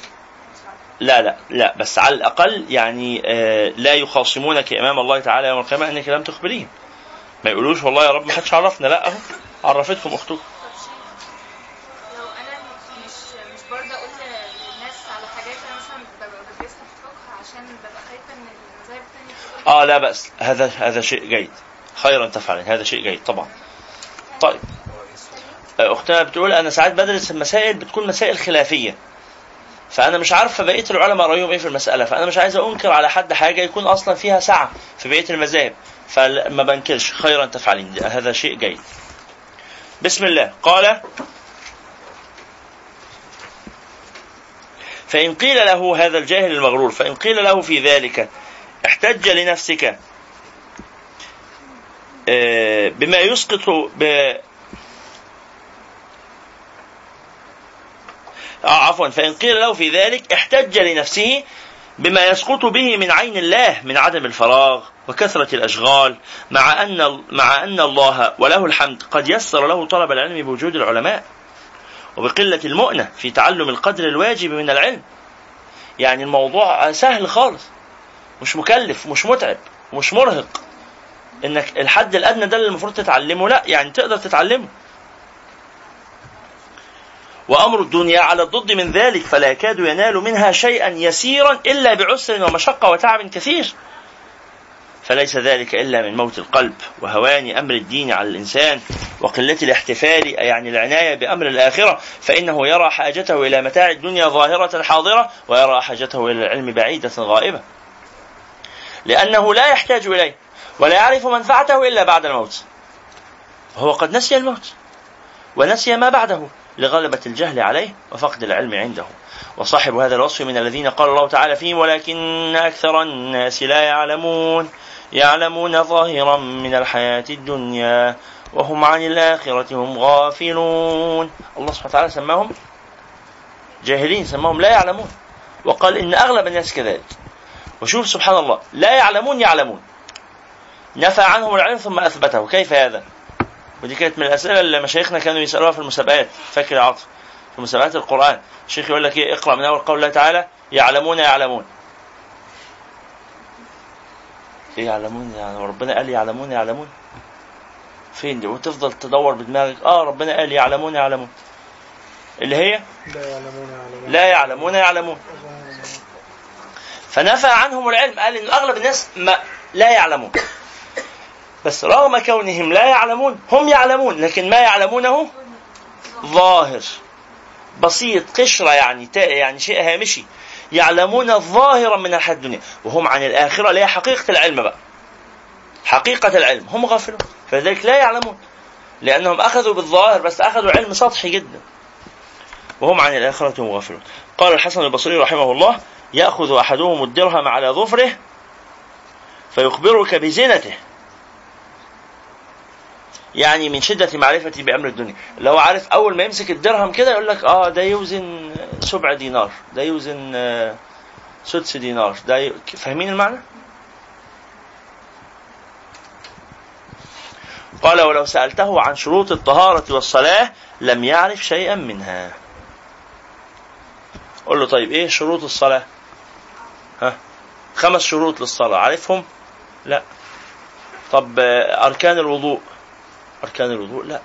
لا لا لا بس على الأقل يعني آه، لا يخاصمونك إمام الله تعالى يوم القيامة إنك لم تخبريهم. ما يقولوش والله يا رب ما حدش عرفنا لا أهو عرفتكم أختكم. آه لا بأس هذا هذا شيء جيد. خيرا تفعلين هذا شيء جيد طبعا. طيب. آه، أختنا بتقول أنا ساعات بدرس المسائل بتكون مسائل خلافية. فأنا مش عارفه بقيه العلماء رأيهم إيه في المسألة. فأنا مش عايز أنكر على حد حاجة يكون أصلا فيها سعة في بقية المذاهب. فما بنكرش. خيرا تفعلين. هذا شيء جيد. بسم الله. قال فإن قيل له هذا الجاهل المغرور فإن قيل له في ذلك احتج لنفسك آه، بما يسقط ب... آه عفوا. فإن قيل له في ذلك احتج لنفسه بما يسقط به من عين الله من عدم الفراغ وكثرة الأشغال مع أن مع أن الله وله الحمد قد يسر له طلب العلم بوجود العلماء. وبقلة المؤنة في تعلم القدر الواجب من العلم. يعني الموضوع سهل خالص. مش مكلف مش متعب مش مرهق. إنك الحد الأدنى ده اللي المفروض تتعلمه لا يعني تقدر تتعلمه. وأمر الدنيا على الضد من ذلك فلا يكاد ينال منها شيئا يسيرا إلا بعسر ومشقة وتعب كثير. فليس ذلك إلا من موت القلب وهوان أمر الدين على الإنسان وقلة الاحتفال يعني العناية بأمر الآخرة. فإنه يرى حاجته إلى متاع الدنيا ظاهرة حاضرة ويرى حاجته إلى العلم بعيدة غائبة. لأنه لا يحتاج إليه ولا يعرف منفعته إلا بعد الموت. هو قد نسي الموت ونسي ما بعده. لغلبة الجهل عليه وفقد العلم عنده. وصاحب هذا الوصف من الذين قال الله تعالى فيهم ولكن أكثر الناس لا يعلمون يعلمون ظاهرا من الحياة الدنيا وهم عن الآخرة هم غافلون. الله سبحانه وتعالى سماهم جاهلين سماهم لا يعلمون. وقال إن أغلب الناس كذلك. وشوف سبحان الله لا يعلمون يعلمون. نفى عنهم العلم ثم أثبته. كيف هذا؟ ودي كانت من الأسئلة اللي مشايخنا كانوا يسألوها في المسابقات. فاكر يا عاطف في مسابقات القرآن. الشيخ يقول لك إيه؟ اقرأ من أول قول الله تعالى يعلمون يعلمون. إيه يعلمون؟ يعني ربنا قال يعلمون يعلمون. فين دي؟ وتفضل تدور بدماغك. آه ربنا قال يعلمون يعلمون. اللي هي؟ لا يعلمون يعلمون. لا يعلمون يعلمون. فنفى عنهم العلم. قال إن أغلب الناس ما لا يعلمون. بس رغم كونهم لا يعلمون هم يعلمون لكن ما يعلمونه ظاهر. بسيط قشرة يعني يعني شيء هامشي. يعلمون ظاهرا من الحياة الدنيا. وهم عن الآخرة اللي هي حقيقة العلم بقى. حقيقة العلم. هم غافلون. فلذلك لا يعلمون. لأنهم أخذوا بالظاهر بس أخذوا علم سطحي جدا. وهم عن الآخرة هم غافلون. قال الحسن البصري رحمه الله يأخذ أحدهم الدرهم على ظفره فيخبرك بزنته يعني من شدة معرفتي بأمر الدنيا. هو عارف أول ما يمسك الدرهم كده يقول لك آه ده يوزن سبع دينار ده يوزن آه، سدس دينار. ده ي... فاهمين المعنى؟ قال ولو سألته عن شروط الطهارة والصلاة لم يعرف شيئا منها. قل له طيب إيه شروط الصلاة؟ ها خمس شروط للصلاة. عارفهم؟ لا. طب آه، أركان الوضوء. أركان الوضوء؟ لا.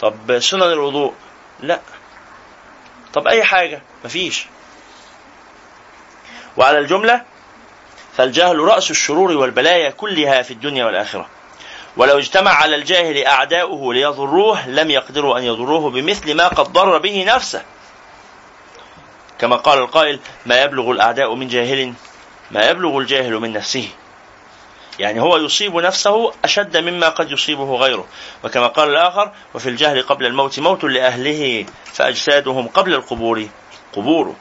طب سنن الوضوء؟ لا. طب أي حاجة؟ مفيش. وعلى الجملة فالجهل رأس الشرور والبلايا كلها في الدنيا والآخرة. ولو اجتمع على الجاهل أعداؤه ليضروه لم يقدروا أن يضروه بمثل ما قد ضر به نفسه. كما قال القائل ما يبلغ الأعداء من جاهل ما يبلغ الجاهل من نفسه. يعني هو يصيب نفسه أشد مما قد يصيبه غيره. وكما قال الآخر وفي الجهل قبل الموت موت لأهله فأجسادهم قبل القبور قبور.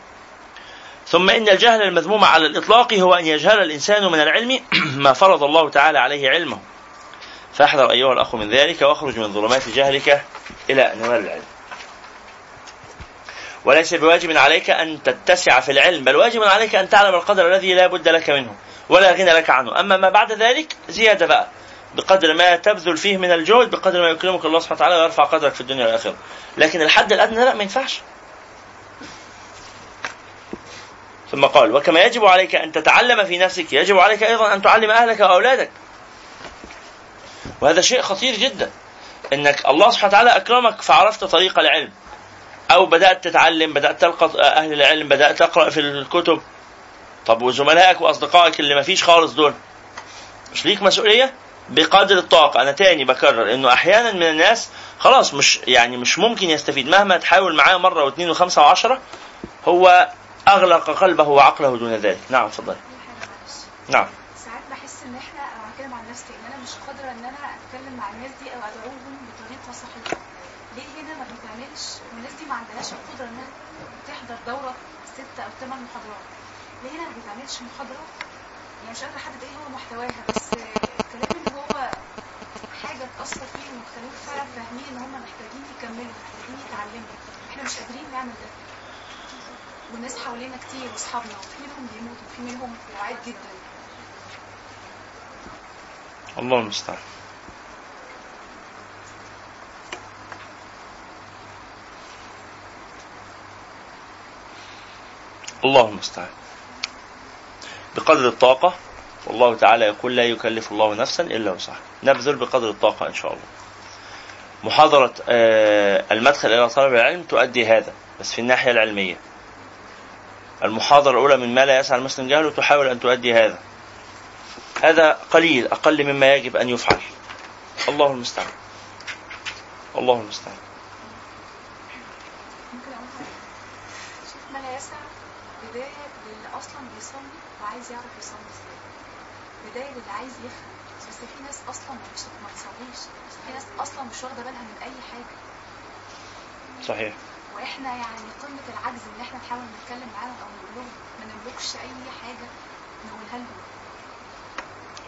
ثم إن الجهل المذموم على الإطلاق هو أن يجهل الإنسان من العلم ما فرض الله تعالى عليه علمه. فاحذر أيها الأخ من ذلك واخرج من ظلمات جهلك إلى أنوار العلم. وليس بواجب عليك أن تتسع في العلم بل واجب عليك أن تعلم القدر الذي لا بد لك منه. ولا غنى لك عنه. أما ما بعد ذلك زيادة بقى. بقدر ما تبذل فيه من الجهد بقدر ما يكرمك الله سبحانه وتعالى ويرفع قدرك في الدنيا والآخرة. لكن الحد الأدنى لا ما ينفعش. ثم قال وكما يجب عليك أن تتعلم في نفسك يجب عليك أيضا أن تعلم أهلك وأولادك. وهذا شيء خطير جدا. إنك الله سبحانه وتعالى أكرمك فعرفت طريق العلم. أو بدأت تتعلم بدأت تلقى أهل العلم بدأت تقرأ في الكتب. طب وزملائك وأصدقائك اللي ما فيش خالص دول مش ليك مسؤولية؟ بقدر الطاقة. أنا تاني بكرر إنه أحيانا من الناس خلاص مش يعني مش ممكن يستفيد. مهما تحاول معاه مرة واثنين وخمسة وعشرة هو أغلق قلبه وعقله دون ذلك. نعم تفضل نعم. ساعات بحس إن إحنا أو هتكلم عن نفسي إن أنا مش قادرة إن أنا أتكلم مع الناس دي أو أدعوهم بطريقة صحيحة. ليه هنا ما بتعملش؟ والناس دي ما عندهاش القدرة إنها تحضر دورة ست أو ثمان محاضرات. ليه ما بتعملش محاضرة. يعني مش قادره احدد إيه هو محتواها بس الكلام اللي هو حاجة تاثر فيهم وتخليهم فعلا فاهمين إن هم محتاجين يكملوا محتاجين يتعلموا. إحنا مش قادرين نعمل ده. والناس حوالينا كتير وأصحابنا وفي منهم بيموتوا وفي منهم بعاد جدا. الله المستعان. الله المستعان. بقدر الطاقة والله تعالى يقول لا يكلف الله نفسا إلا وسعها. نبذل بقدر الطاقة إن شاء الله. محاضرة آه، المدخل إلى طلب العلم تؤدي هذا بس في الناحية العلمية. المحاضرة الأولى من ما لا يسعى المسلم جهله تحاول أن تؤدي هذا. هذا قليل أقل مما يجب أن يفعل. الله المستعان. الله المستعان ممكن أقول حاجة شوف ما لا يسع بدايه للي أصلا بيصلي وعايز يعرف يصلي إزاي بدايه للي عايز يفهم بس في ناس أصلا مش ما تصليش في ناس أصلا مش واخدة بالها من أي حاجة. صحيح. وإحنا يعني قمة العجز ان إحنا نحاول نتكلم معاهم أو نقول لهم ما نملكش أي حاجة نقولها لهم.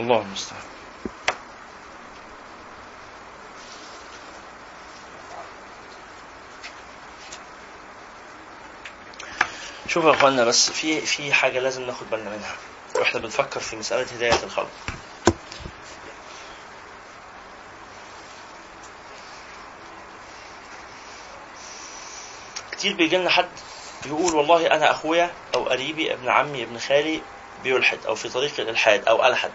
الله المستعان. شوفوا يا اخوانا بس في في حاجة لازم ناخد بالنا منها. وإحنا بنفكر في مسألة هداية الخلق. كتير بيجي لنا حد يقول والله أنا أخويا أو قريبي ابن عمي ابن خالي بيلحد أو في طريق الإلحاد أو ألحد.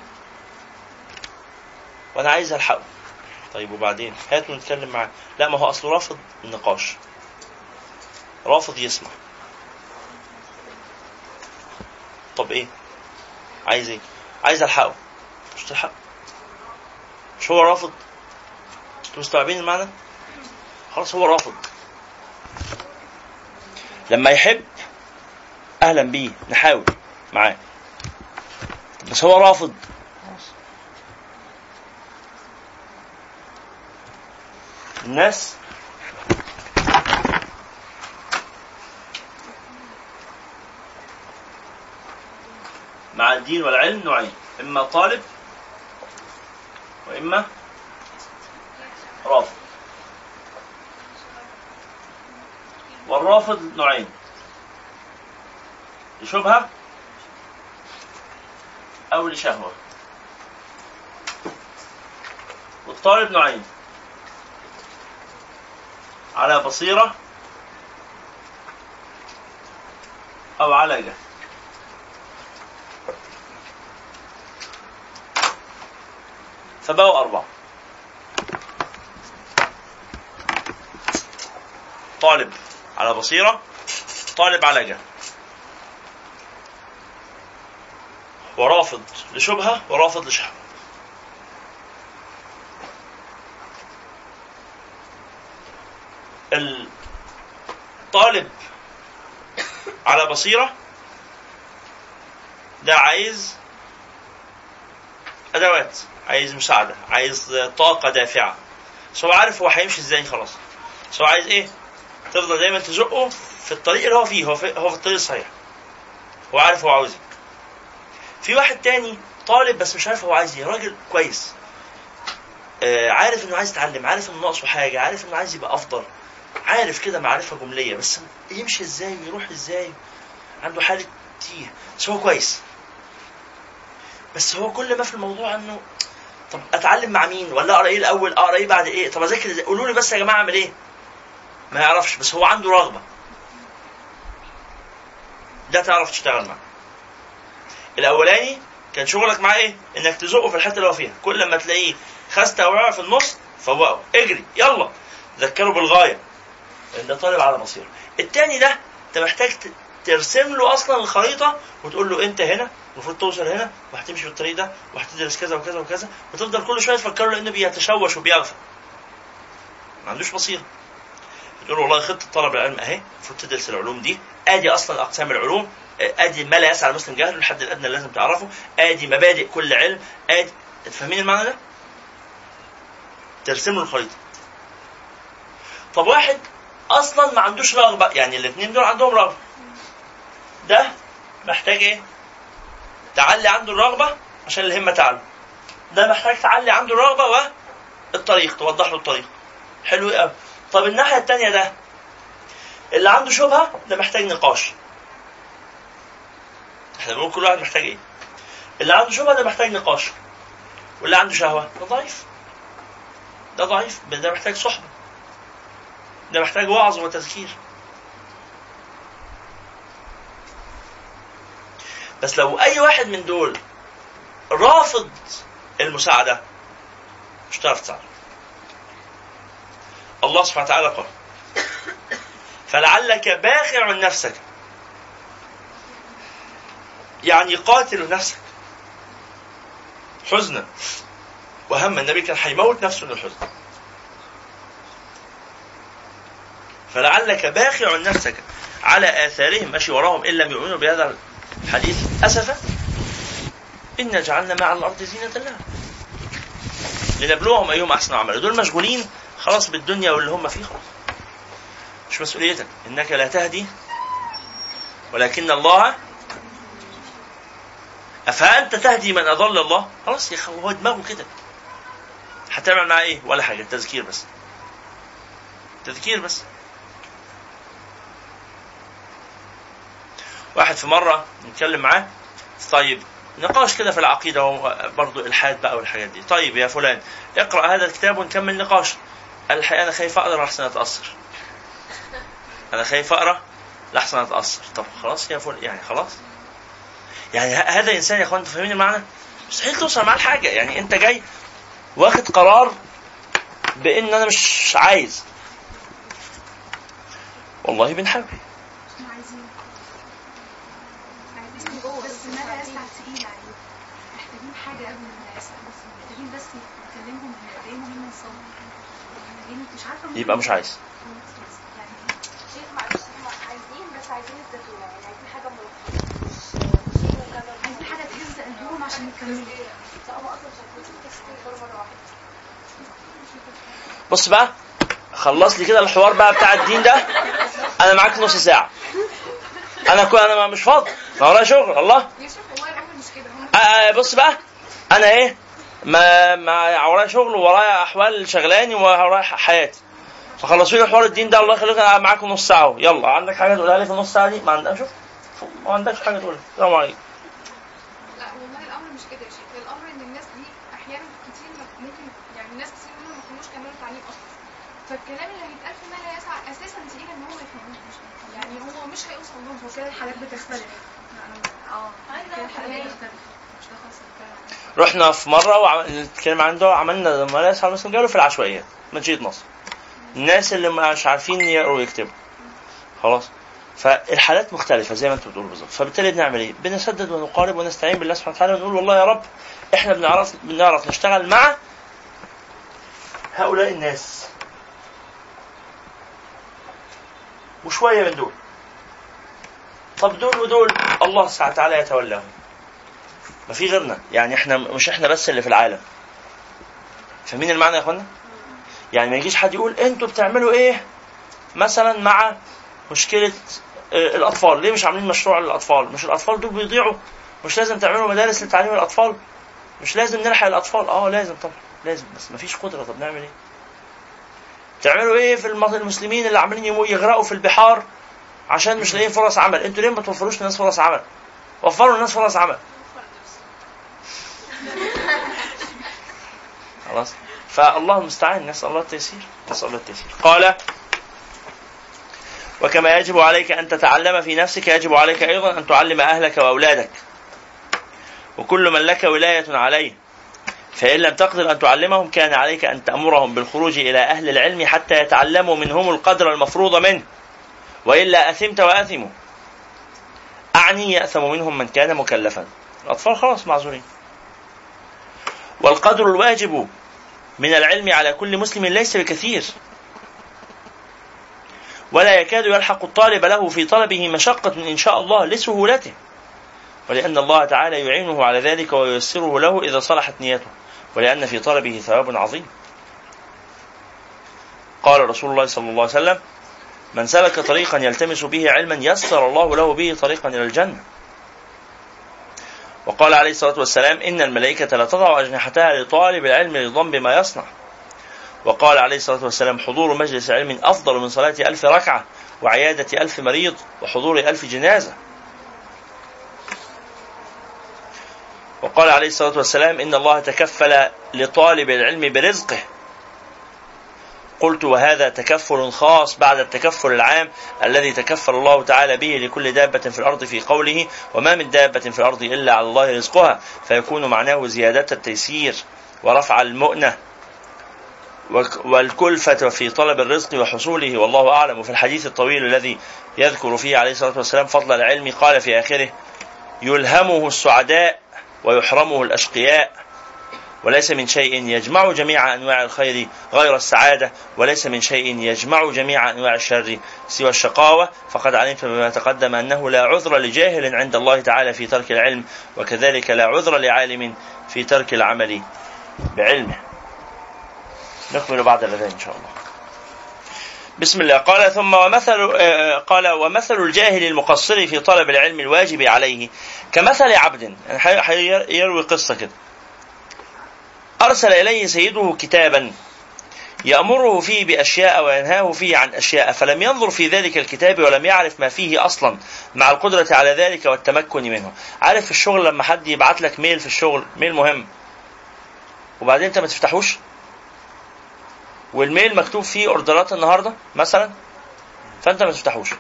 وأنا عايز ألحقه. طيب وبعدين؟ هات نتكلم معاه. لا ما هو اصله رافض النقاش. رافض يسمع. طب إيه؟ عايز إيه؟ عايز ألحقه. مش تلحقه. مش هو رافض؟ أنتوا مستوعبين المعنى؟ خلاص هو رافض. لما يحب أهلا بيه. نحاول. معاه. بس هو رافض. الناس مع الدين والعلم نوعين. إما طالب وإما رافض. والرافض نوعين. لشبهة أو لشهوة. والطالب نوعين. على بصيرة أو على جهل فبقوا أربعة. طالب. على بصيرة طالب على جهل ورافض لشبهة ورافض لشهوة الطالب على بصيرة ده عايز أدوات عايز مساعدة عايز طاقة دافعة. هو عارف هو هيمشي إزاي خلاص. هو عايز إيه؟ تفضل دايما تزقه في الطريق اللي هو فيه. هو في, هو في الطريق الصحيح. هو عارف هو عاوز إيه. في واحد تاني طالب بس مش عارف هو عايز إيه. راجل كويس. آه عارف إنه عايز يتعلم عارف إنه ناقصه حاجة عارف إنه عايز يبقى أفضل. عارف كده معرفة جملية. بس يمشي إزاي ويروح إزاي؟ عنده حالة تيه بس هو كويس. بس هو كل ما في الموضوع إنه طب أتعلم مع مين؟ ولا أقرأ إيه الأول؟ أقرأ إيه بعد إيه؟ طب أذاكر قولوا لي بس يا جماعة أعمل إيه؟ ما يعرفش بس هو عنده رغبة. ده تعرف تشتغل معاه. الأولاني كان شغلك معاه إيه؟ إنك تزقه في الحتة اللي هو فيها. كل لما تلاقيه خست أو في النص فوقه. اجري يلا. ذكره بالغاية. لأن ده طالب على بصيره التاني ده أنت محتاج ترسم له أصلا الخريطة وتقول له أنت هنا المفروض توصل هنا وهتمشي في الطريق ده وهتدرس كذا وكذا وكذا وتفضل كل شوية تفكره لأنه بيتشوش وبيغفل. ما عندوش بصيرة. تقول له والله خطة طلب العلم أهي المفروض تدرس العلوم دي. آدي أصلا أقسام العلوم آدي ما لا يسعى المسلم جهله الحد الأدنى اللي لازم تعرفه. آدي مبادئ كل علم. آدي فاهمين المعنى ده؟ ترسم له الخريطة. طب واحد أصلا ما عندوش رغبة يعني الاثنين دول عندهم رغبة. ده محتاج إيه؟ تعلي عنده الرغبة عشان الهمة تعلو. ده محتاج تعلي عنده الرغبة والطريق توضح له الطريق. حلو قوي طب الناحية الثانية ده اللي عنده شبهة ده محتاج نقاش. إحنا بنقول كل واحد محتاج إيه؟ اللي عنده شبهة ده محتاج نقاش. واللي عنده شهوة ده ضعيف. ده ضعيف ده محتاج صحبة. ده محتاج وعظ وتذكير. بس لو أي واحد من دول رافض المساعدة مش هتعرف تساعده. الله سبحانه وتعالى قال فلعلك باخع نفسك. يعني قاتل نفسك. حزنا. وهم النبي كان هيموت نفسه من الحزن. فلعلك باخع نفسك على آثارهم. ماشي وراهم إن لم يؤمنوا بهذا الحديث. أسفا إن جعلنا مع الأرض زينة لها. لنبلوهم أيهم أحسن عملا. دول مشغولين خلاص بالدنيا واللي هم فيه. خلاص مش مسؤوليتك. إنك لا تهدي ولكن الله أفأنت تهدي من أضل الله؟ خلاص يا أخي هو دماغه كده. هتعمل معاه إيه؟ ولا حاجة تذكير بس. تذكير بس. واحد في مرة نتكلم معاه طيب نقاش كده في العقيدة برضه إلحاد بقى والحاجات دي. طيب يا فلان اقرأ هذا الكتاب ونكمل نقاش. قال الحقيقة أنا خايف أقرأ لحسن أتأثر. أنا خايف أقرأ لحسن أتأثر. طب خلاص يا فلان يعني خلاص. يعني هذا إنسان يا إخوان أنتوا فاهمين المعنى؟ مستحيل توصل معاه لحاجة. يعني أنت جاي واخد قرار بإن أنا مش عايز. والله بنحاول إحنا عايزين عايزين جوه بس ما لا يسع تقيل عليه محتاجين حاجة قبل ما لا يسع بس محتاجين بس نكلمهم ندعيهم هم يصلوا محتاجين مش عارفة ممكن- يبقى مش عايز يعني شيخ معلش هم عايزين بس عايزين الزيتونه يعني عايزين حاجة ملخصه مش مش مكمل عايزين حاجة تهز قلبهم عشان يكملوا لا هم أصلا مش عايزين تفكير يقدروا مره واحدة بص بقى خلص لي كده الحوار بقى بتاع الدين ده. أنا معاك نص ساعة. أنا كو أنا مش فاضي. ما ورايا شغل الله. مش آه آه، بص بقى. أنا إيه؟ ما ما ورايا شغل وورايا أحوال شغلاني وورايا ح- حياتي. فخلصوا لي حوار الدين ده الله يخليك. أنا معاكم نص ساعة. يلا عندك حاجة تقولها لي في النص ساعة دي؟ ما عندك شوف. ما عندكش حاجة تقولها. السلام عليكم. لا والله الأمر مش كده يا شيخ. الأمر إن الناس دي أحيانا كتير ما- ممكن يعني ناس كتير منهم ما يكونوش كملوا تعليم أصلا. فالكلام اللي هيتقال في ما لا يسعى أساسا تقيل إن هو ما يفهموش. يعني هو مش هيوصل لهم. هو كده الحالات بتختلف. آه. كده الحالات بتختلف. رحنا في مرة وعملنا عنده. عملنا لما لا يسعى المسلم قالوا في العشوائيات مدينه نصر. الناس اللي مش عارفين يقروا ويكتبوا خلاص. فالحالات مختلفة زي ما أنتم بتقولوا بالظبط. فبالتالي بنعمل إيه؟ بنسدد ونقارب ونستعين بالله سبحانه وتعالى ونقول والله يا رب إحنا بنعرف بنعرف نشتغل مع هؤلاء الناس. وشوية من دول. طب دول ودول الله سبحانه وتعالى يتولاهم. ما في غيرنا. يعني إحنا مش إحنا بس اللي في العالم. فاهمين المعنى يا إخوانا؟ يعني ما يجيش حد يقول أنتوا بتعملوا إيه مثلا مع مشكلة آه، الأطفال. ليه مش عاملين مشروع للأطفال؟ مش الأطفال دول بيضيعوا؟ مش لازم تعملوا مدارس لتعليم الأطفال؟ مش لازم نلحق الأطفال؟ آه لازم طبعا لازم. بس مفيش قدرة. طب نعمل إيه؟ تعملوا إيه في الم- المسلمين اللي عاملين يغرقوا في البحار عشان مش لاقيين فرص عمل؟ أنتوا ليه ما توفروش للناس فرص عمل؟ وفروا للناس فرص عمل. خلاص. فالله المستعان. نسأل الله التيسير. نسأل الله التيسير. قال وكما يجب عليك أن تتعلم في نفسك يجب عليك أيضا أن تعلم أهلك وأولادك. وكل من لك ولاية عليه. فإن لم تقدر أن تعلمهم كان عليك أن تأمرهم بالخروج إلى أهل العلم حتى يتعلموا منهم القدر المفروض منه. وإلا أثمت وأثموا أعني يأثم منهم من كان مكلفا. الأطفال خلاص معذورين. والقدر الواجب من العلم على كل مسلم ليس بكثير. ولا يكاد يلحق الطالب له في طلبه مشقة إن شاء الله لسهولته ولأن الله تعالى يعينه على ذلك وييسره له إذا صلحت نيته. ولأن في طلبه ثواب عظيم. قال رسول الله صلى الله عليه وسلم من سلك طريقا يلتمس به علما يسر الله له به طريقا إلى الجنة. وقال عليه الصلاة والسلام إن الملائكة لا تضع أجنحتها لطالب العلم رضا بما يصنع. وقال عليه الصلاة والسلام حضور مجلس علم أفضل من صلاة ألف ركعة وعيادة ألف مريض وحضور ألف جنازة. وقال عليه الصلاة والسلام إن الله تكفل لطالب العلم برزقه قلت وهذا تكفل خاص بعد التكفل العام الذي تكفل الله تعالى به لكل دابة في الأرض في قوله وما من دابة في الأرض إلا على الله رزقها فيكون معناه زيادة التيسير ورفع المؤنة والكلفة في طلب الرزق وحصوله والله أعلم. وفي الحديث الطويل الذي يذكر فيه عليه الصلاة والسلام فضل العلم قال في آخره يلهمه السعداء ويحرمه الأشقياء. وليس من شيء يجمع جميع أنواع الخير غير السعادة وليس من شيء يجمع جميع أنواع الشر سوى الشقاوة. فقد علمت بما تقدم أنه لا عذر لجاهل عند الله تعالى في ترك العلم وكذلك لا عذر لعالم في ترك العمل بعلمه. نكمل بعد الأذان إن شاء الله. بسم الله. قال ثم ومثل آه، قال ومثل الجاهل المقصر في طلب العلم الواجب عليه كمثل عبد. يروي قصة كده. أرسل إليه سيده كتابا يأمره فيه بأشياء وينهاه فيه عن أشياء فلم ينظر في ذلك الكتاب ولم يعرف ما فيه أصلا مع القدرة على ذلك والتمكن منه. عارف في الشغل لما حد يبعت لك ميل في الشغل ميل مهم. وبعدين أنت ما تفتحوش؟ والميل مكتوب فيه أوردرات النهارده مثلا؟ فأنت ما تفتحوش.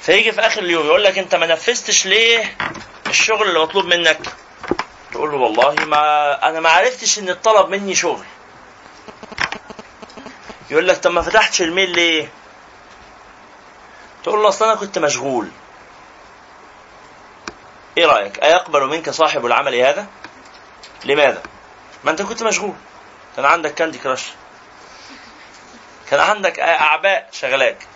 فيجي في آخر اليوم يقول لك أنت ما نفذتش ليه الشغل اللي مطلوب منك؟ تقول له والله ما أنا ما عرفتش إن الطلب مني شغل. يقول لك طب ما فتحتش الميل ليه؟ تقول له أصل أنا كنت مشغول. إيه رأيك؟ أيقبل منك صاحب العمل هذا؟ لماذا؟ ما أنت كنت مشغول. كان عندك كاندي كراش. كان عندك أعباء شغلاك.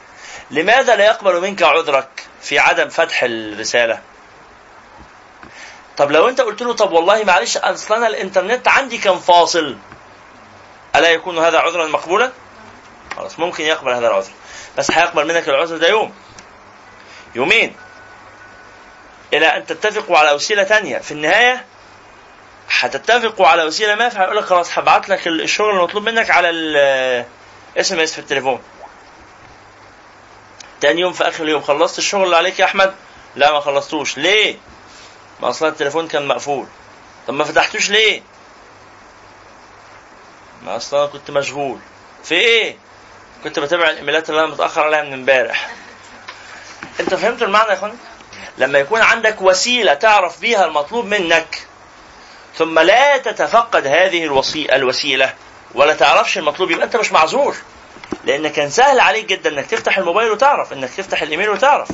لماذا لا يقبل منك عذرك في عدم فتح الرسالة؟ طب لو انت قلت له طب والله معلش اصل أنا الانترنت عندي كان فاصل ألا يكون هذا عذرا مقبولا؟ خلاص ممكن يقبل هذا العذر. بس هيقبل منك العذر ده يوم. يومين. إلى أن تتفقوا على وسيلة ثانية في النهاية هتتفقوا على وسيلة ما فهيقول لك خلاص هبعت لك الشغل المطلوب منك على ال SMS في التليفون. تاني يوم في آخر اليوم. خلصت الشغل اللي عليك يا أحمد؟ لا ما خلصتوش. ليه؟ ما أصلا التليفون كان مقفول. طب ما فتحتوش ليه؟ ما أصلا كنت مشغول. في إيه؟ كنت بتابع الإيميلات اللي أنا متأخر عليها من إمبارح. أنت فهمت المعنى يا اخوان لما يكون عندك وسيلة تعرف بيها المطلوب منك ثم لا تتفقد هذه الوسيلة ولا تعرفش المطلوب يبقى أنت مش معذور. لأن كان سهل عليك جدا إنك تفتح الموبايل وتعرف إنك تفتح الإيميل وتعرف.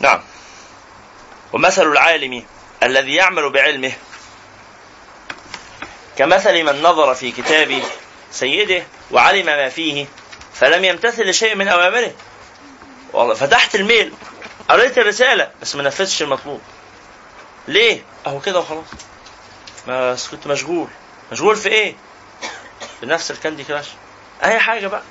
نعم. ومثل العالم الذي يعمل بعلمه. كمثل من نظر في كتاب سيده وعلم ما فيه فلم يمتثل لشيء من أوامره. والله فتحت الميل. قريت الرسالة بس ما نفذتش المطلوب. ليه؟ أهو كده وخلاص. ما كنت مشغول. مشغول في إيه؟ بنفس الكاندي كراش. أي حاجة بقى.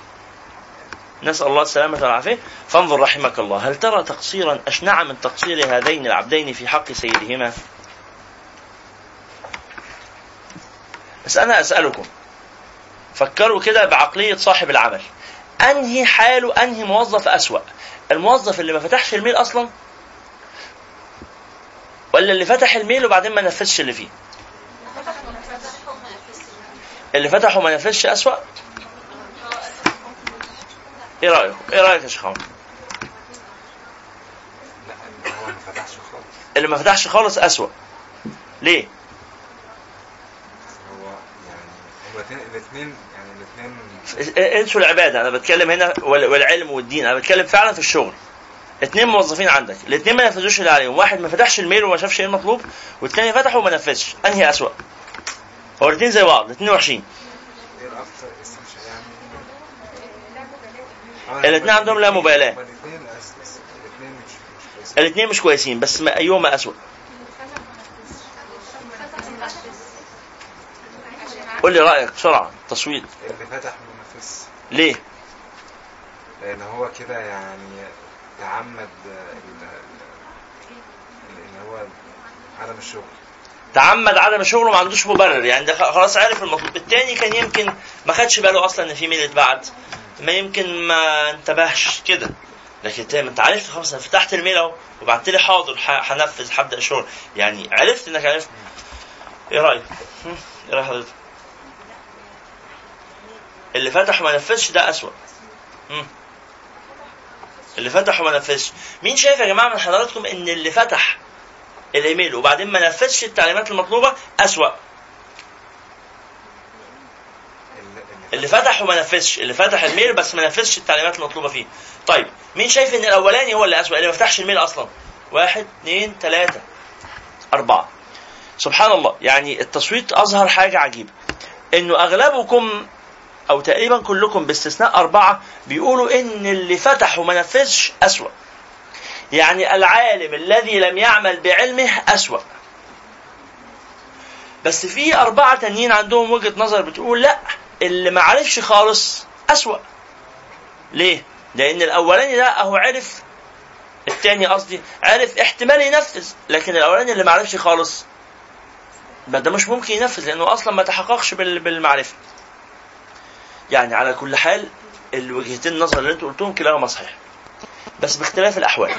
نسأل الله السلامة والعافية. فانظر رحمك الله. هل ترى تقصيرا أشنع من تقصير هذين العبدين في حق سيدهما؟ بس أنا أسألكم. فكروا كده بعقلية صاحب العمل. أنهي حاله أنهي موظف أسوأ؟ الموظف اللي ما فتحش الميل أصلا؟ ولا اللي فتح الميل وبعدين ما نفذش اللي فيه؟ اللي فتحه ما نفذش أسوأ؟ إيه رايكم إيه رأيك يا شيخ عمر اللي هو ما فتحش خالص أسوأ. ليه؟ هو يعني الاثنين الاثنين يعني الاثنين انسوا العبادة أنا بتكلم هنا وال- والعلم والدين أنا بتكلم فعلا في الشغل. اتنين موظفين عندك الاتنين ما نفذوش اللي عليهم واحد ما فتحش الميل وما شافش إيه المطلوب والتاني فتحه وما نفذش. أنهي أسوأ؟ هو الاتنين زي بعض الاتنين وحشين إيه الاكثر استمشاء يعني الاتنين عندهم لا مبالاة. هما الاثنين الاثنين مش كويسين الاتنين مش كويسين بس ما ايهما أسوأ. قول لي رأيك بسرعة تصويت. اللي فتح نفذش ليه؟ لأن هو كده يعني تعمد إن هو عدم الشغل. تعمد عدم الشغل وما عندوش مبرر. يعني ده خلاص عارف المطلوب التاني كان يمكن ما خدش باله أصلا إن في ميل اتبعت ما يمكن ما انتبهش كده. لكن انت أنت عرفت خلاص أنا فتحت الميل أهو وبعت لي حاضر هنفذ هبدأ الشغل يعني عرفت إنك عرفت. إيه رأيك؟ إيه راي حضرتك؟ اللي فتح وما نفذش ده أسوأ. هم؟ اللي فتح وما نفذش. مين شايف يا جماعة من حضراتكم إن اللي فتح الإيميل. وبعدين ما نفذش التعليمات المطلوبة أسوأ. اللي, فتح وما نفذش. اللي فتح الميل بس ما نفذش التعليمات المطلوبة فيه. طيب مين شايف إن الأولاني هو اللي أسوأ؟ اللي ما فتحش الميل أصلا. واحد اثنين ثلاثة أربعة. سبحان الله. يعني التصويت أظهر حاجة عجيبة. إنه أغلبكم أو تقريبا كلكم باستثناء أربعة بيقولوا إن اللي فتح وما نفذش أسوأ. يعني العالم الذي لم يعمل بعلمه أسوأ. بس في أربعة تانيين عندهم وجهة نظر بتقول لا اللي ما عرفش خالص أسوأ. ليه؟ لأن الأولاني ده أهو عرف التاني قصدي عرف احتمال ينفذ لكن الأولاني اللي ما عرفش خالص. ده مش ممكن ينفذ لأنه أصلا ما تحققش بال- بالمعرفة. يعني على كل حال الوجهتين النظر اللي أنتوا قلتهم كلاهما صحيح. بس باختلاف الأحوال.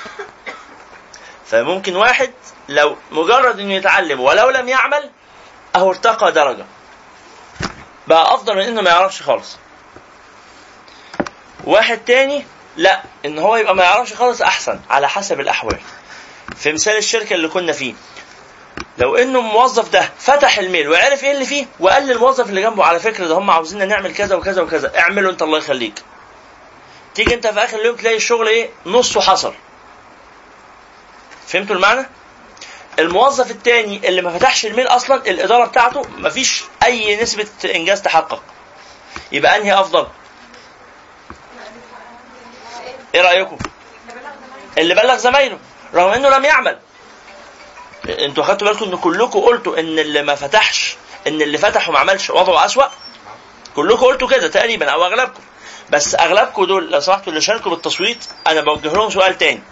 فممكن واحد لو مجرد إنه يتعلم ولو لم يعمل أهو ارتقى درجة. بقى أفضل من إنه ما يعرفش خالص. واحد تاني لا إن هو يبقى ما يعرفش خالص أحسن على حسب الأحوال. في مثال الشركة اللي كنا فيه. لو إنه الموظف ده فتح الميل وعرف إيه اللي فيه وقال للموظف اللي جنبه على فكرة ده هم عاوزيننا نعمل كذا وكذا وكذا اعمله أنت الله يخليك. تيجي انت في آخر اليوم تلاقي الشغل إيه؟ نصه حصل. فهمتوا المعنى؟ الموظف التاني اللي ما فتحش الميل أصلا الإدارة بتاعته ما فيش أي نسبة إنجاز تحقق. يبقى أنهي أفضل؟ إيه رأيكم؟ اللي بلغ زمايله رغم إنه لم يعمل. أنتوا خدتوا بالكم إن كلكم قلتوا إن اللي ما فتحش إن اللي فتح وما عملش وضعه أسوأ؟ كلكم قلتوا كده تقريبا أو أغلبكم. بس أغلبكم دول لو سمحتوا اللي شاركوا بالتصويت أنا بوجه لهم سؤال تاني.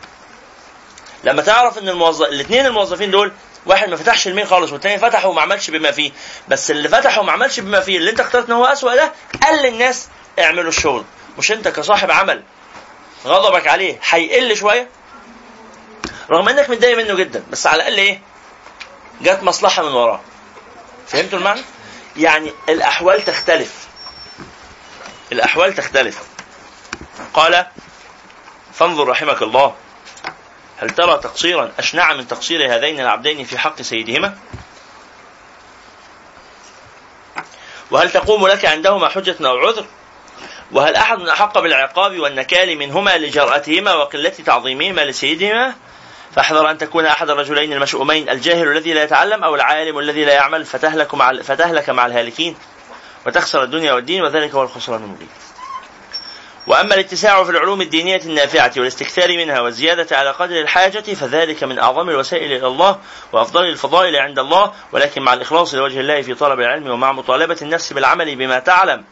لما تعرف إن الموظف الاثنين الموظفين دول واحد ما فتحش الميل خالص والتاني فتح وما عملش بما فيه. بس اللي فتح وما عملش بما فيه اللي أنت اخترت إن هو أسوأ ده قال للناس اعملوا الشغل. مش أنت كصاحب عمل. غضبك عليه هيقل شوية. رغم إنك متضايق منه جدا بس على الأقل إيه؟ جت مصلحة من وراه. فهمتوا المعنى؟ يعني الأحوال تختلف. الأحوال تختلف. قال فانظر رحمك الله هل ترى تقصيرا أشنع من تقصير هذين العبدين في حق سيدهما؟ وهل تقوم لك عندهما حجة أو عذر؟ وهل أحد أحق بالعقاب والنكال منهما لجرأتهما وقلة تعظيمهما لسيدهما؟ فاحذر أن تكون أحد الرجلين المشؤومين الجاهل الذي لا يتعلم أو العالم الذي لا يعمل فتهلك مع فتهلك مع الهالكين. وتخسر الدنيا والدين وذلك هو الخسران المبين. وأما الاتساع في العلوم الدينية النافعة والاستكثار منها والزيادة على قدر الحاجة فذلك من أعظم الوسائل إلى الله وأفضل الفضائل عند الله ولكن مع الإخلاص لوجه الله في طلب العلم ومع مطالبة النفس بالعمل بما تعلم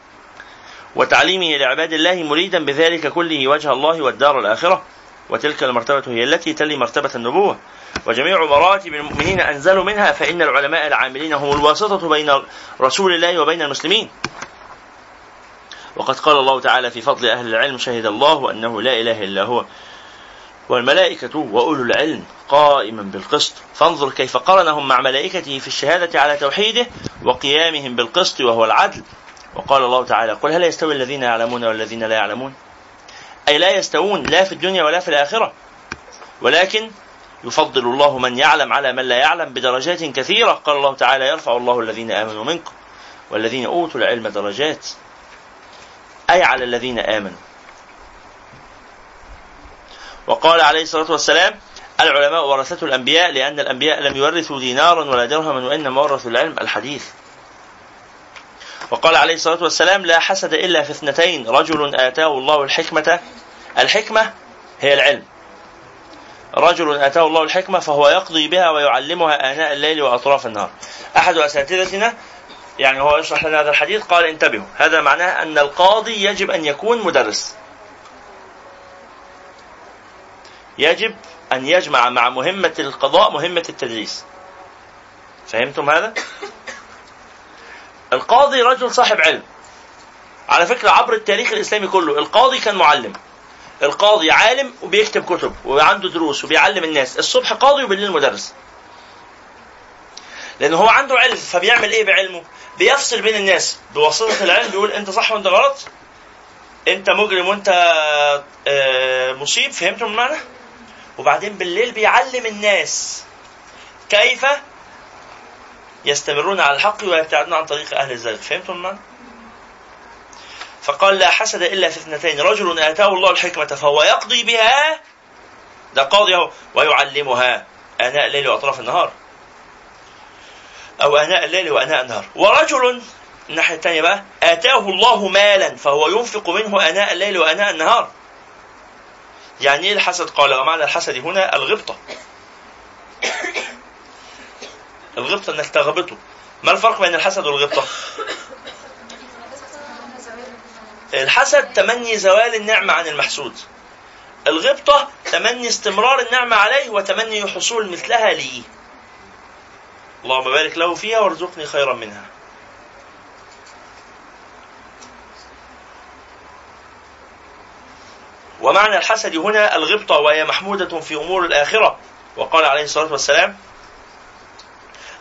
وتعليمه لعباد الله مريدا بذلك كله وجه الله والدار الآخرة وتلك المرتبة هي التي تلي مرتبة النبوة. وجميع مراتب المؤمنين أنزلوا منها فإن العلماء العاملين هم الواسطة بين رسول الله وبين المسلمين. وقد قال الله تعالى في فضل أهل العلم شهد الله أنه لا إله إلا هو والملائكة وأولو العلم قائما بالقسط فانظر كيف قرنهم مع ملائكته في الشهادة على توحيده وقيامهم بالقسط وهو العدل. وقال الله تعالى قل هل يستوي الذين يعلمون والذين لا يعلمون؟ أي لا يستوون لا في الدنيا ولا في الآخرة. ولكن يفضل الله من يعلم على من لا يعلم بدرجات كثيرة. قال الله تعالى يرفع الله الذين آمنوا منكم والذين أوتوا العلم درجات. أي على الذين آمنوا. وقال عليه الصلاة والسلام العلماء ورثة الأنبياء لأن الأنبياء لم يورثوا دينارا ولا درهما وإنما ورثوا العلم الحديث. وقال عليه الصلاة والسلام لا حسد إلا في اثنتين رجل آتاه الله الحكمة الحكمة هي العلم. رجل آتاه الله الحكمة فهو يقضي بها ويعلمها آناء الليل وأطراف النهار. أحد أساتذتنا يعني هو يشرح لنا هذا الحديث قال انتبهوا هذا معناه أن القاضي يجب أن يكون مدرس. يجب أن يجمع مع مهمة القضاء مهمة التدريس. فهمتم هذا؟ القاضي رجل صاحب علم. على فكرة عبر التاريخ الإسلامي كله القاضي كان معلم. القاضي عالم وبيكتب كتب وعنده دروس وبيعلم الناس. الصبح قاضي وبالليل مدرس. لأن هو عنده علم فبيعمل إيه بعلمه؟ بيفصل بين الناس. بواسطة العلم بيقول أنت صح وأنت غلط. أنت مجرم وأنت آه، مصيب. فهمتم المعنى؟ وبعدين بالليل بيعلم الناس كيف يستمرون على الحق ويبتعدون عن طريق أهل الزيغ فهمتم المعنى فقال لا حسد إلا في اثنتين. رجل آتاه الله الحكمة فهو يقضي بها. ده قاضي أهو. ويعلمها آناء الليل وأطراف النهار. أو آناء الليل وآناء النهار. ورجل الناحية الثانية بقى آتاه الله مالا فهو ينفق منه آناء الليل وآناء النهار. يعني إيه الحسد؟ قال ومعنى الحسد هنا الغبطة. الغبطة إنك تغبطه. ما الفرق بين الحسد والغبطة؟ الحسد تمني زوال النعمة عن المحسود. الغبطة تمني استمرار النعمة عليه وتمني حصول مثلها لي اللهم بارك له فيها وارزقني خيرا منها. ومعنى الحسد هنا الغبطة وهي محمودة في أمور الآخرة. وقال عليه الصلاة والسلام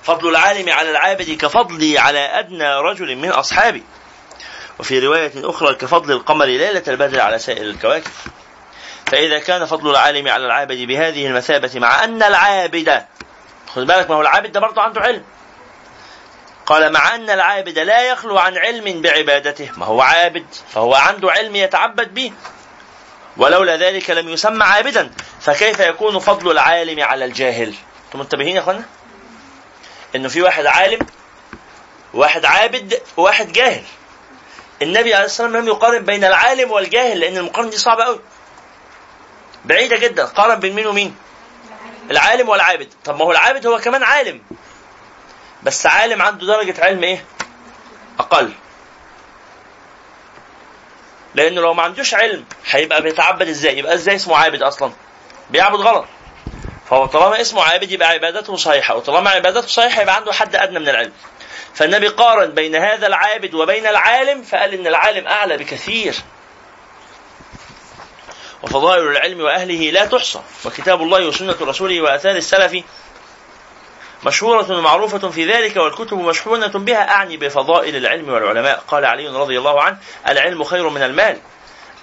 فضل العالم على العابد كفضلي على أدنى رجل من أصحابي وفي رواية أخرى كفضل القمر ليلة البدر على سائر الكواكب. فإذا كان فضل العالم على العابد بهذه المثابة مع أن العابد خد بالك ما هو العابد ده برضه عنده علم. قال مع أن العابد لا يخلو عن علم بعبادته ما هو عابد فهو عنده علم يتعبد به. ولولا ذلك لم يسمى عابدا. فكيف يكون فضل العالم على الجاهل؟ أنتم منتبهين يا أخوانا؟ إنه في واحد عالم واحد عابد وواحد جاهل. النبي عليه الصلاة والسلام لم يقارن بين العالم والجاهل لأن المقارنة دي صعبة قوي بعيدة جدا. قارن بين مين ومين؟ العالم والعابد. طب ما هو العابد هو كمان عالم. بس عالم عنده درجة علم إيه؟ أقل. لأنه لو ما عندوش علم هيبقى بيتعبد إزاي؟ يبقى إزاي اسمه عابد أصلا؟ بيعبد غلط. فهو طالما اسمه عابد يبقى عبادته صحيحة. وطالما عبادته صحيحة يبقى عنده حد أدنى من العلم. فالنبي قارن بين هذا العابد وبين العالم فقال إن العالم أعلى بكثير. وفضائل العلم وأهله لا تحصى. وكتاب الله وسنة رسوله وآثار السلف مشهورة ومعروفة في ذلك والكتب مشحونة بها. أعني بفضائل العلم والعلماء. قال علي رضي الله عنه العلم خير من المال.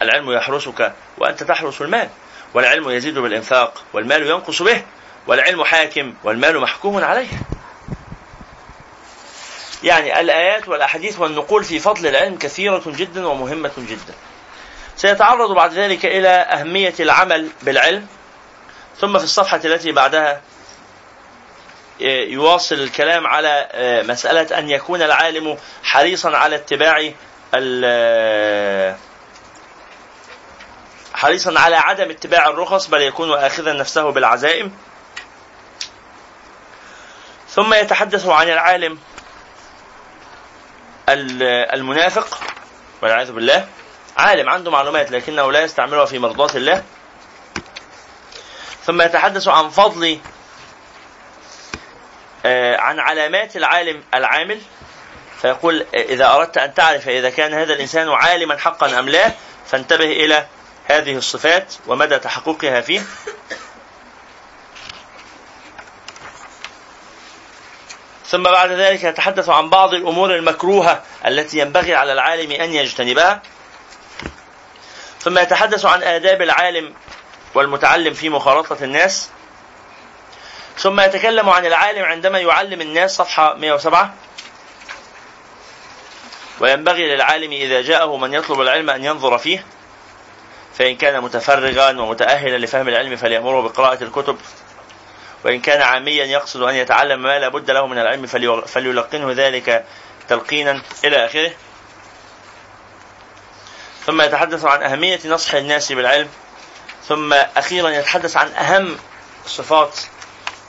العلم يحرسك وأنت تحرس المال. والعلم يزيد بالإنفاق والمال ينقص به والعلم حاكم والمال محكوم عليه. يعني الآيات والأحاديث والنقول في فضل العلم كثيرة جدا ومهمة جدا. سيتعرض بعد ذلك إلى أهمية العمل بالعلم ثم في الصفحة التي بعدها يواصل الكلام على مسألة أن يكون العالم حريصا على اتباع حريصا على عدم اتباع الرخص بل يكون آخذا نفسه بالعزائم. ثم يتحدث عن العالم المنافق والعياذ بالله. عالم عنده معلومات لكنه لا يستعملها في مرضاة الله. ثم يتحدث عن فضل عن علامات العالم العامل. فيقول إذا أردت أن تعرف إذا كان هذا الإنسان عالما حقا أم لا فانتبه إلى هذه الصفات ومدى تحققها فيه. ثم بعد ذلك يتحدث عن بعض الأمور المكروهة التي ينبغي على العالم أن يجتنبها. ثم يتحدث عن آداب العالم والمتعلم في مخالطة الناس. ثم يتكلم عن العالم عندما يعلم الناس صفحة 107 وينبغي للعالم إذا جاءه من يطلب العلم أن ينظر فيه. فإن كان متفرغا ومتأهلا لفهم العلم فليأمره بقراءة الكتب وإن كان عاميا يقصد أن يتعلم ما لا بد له من العلم فليلقنه ذلك تلقينا إلى آخره. ثم يتحدث عن أهمية نصح الناس بالعلم ثم أخيرا يتحدث عن أهم صفات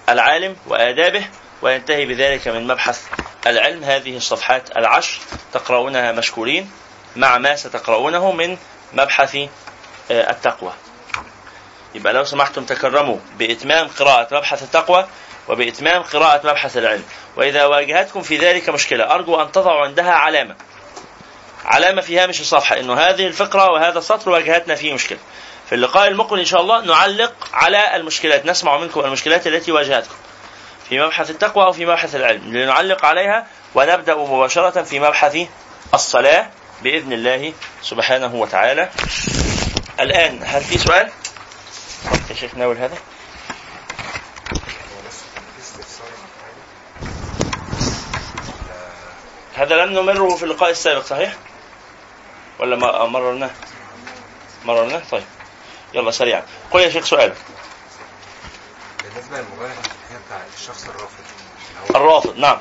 العالم وآدابه وينتهي بذلك من مبحث العلم. هذه الصفحات العشر تقرؤونها مشكورين مع ما ستقرؤونه من مبحث التقوى. يبقى لو سمحتم تكرموا بإتمام قراءة مبحث التقوى وبإتمام قراءة مبحث العلم. وإذا واجهتكم في ذلك مشكلة أرجو أن تضعوا عندها علامة. علامة في هامش الصفحة أنه هذه الفقرة وهذا السطر واجهتنا فيه مشكلة. في اللقاء المقبل إن شاء الله نعلق على المشكلات نسمع منكم المشكلات التي واجهتكم. في مبحث التقوى أو في مبحث العلم لنعلق عليها ونبدأ مباشرة في مبحث الصلاة بإذن الله سبحانه وتعالى. الآن هل في سؤال؟ يا شيخ ناول هذا هذا لم نمره في اللقاء السابق صحيح؟ ولا ما مررناه؟ مررناه؟ طيب يلا سريعا قل يا شيخ سؤال بالنسبة الفقهية بتاع الشخص الرافض الرافض نعم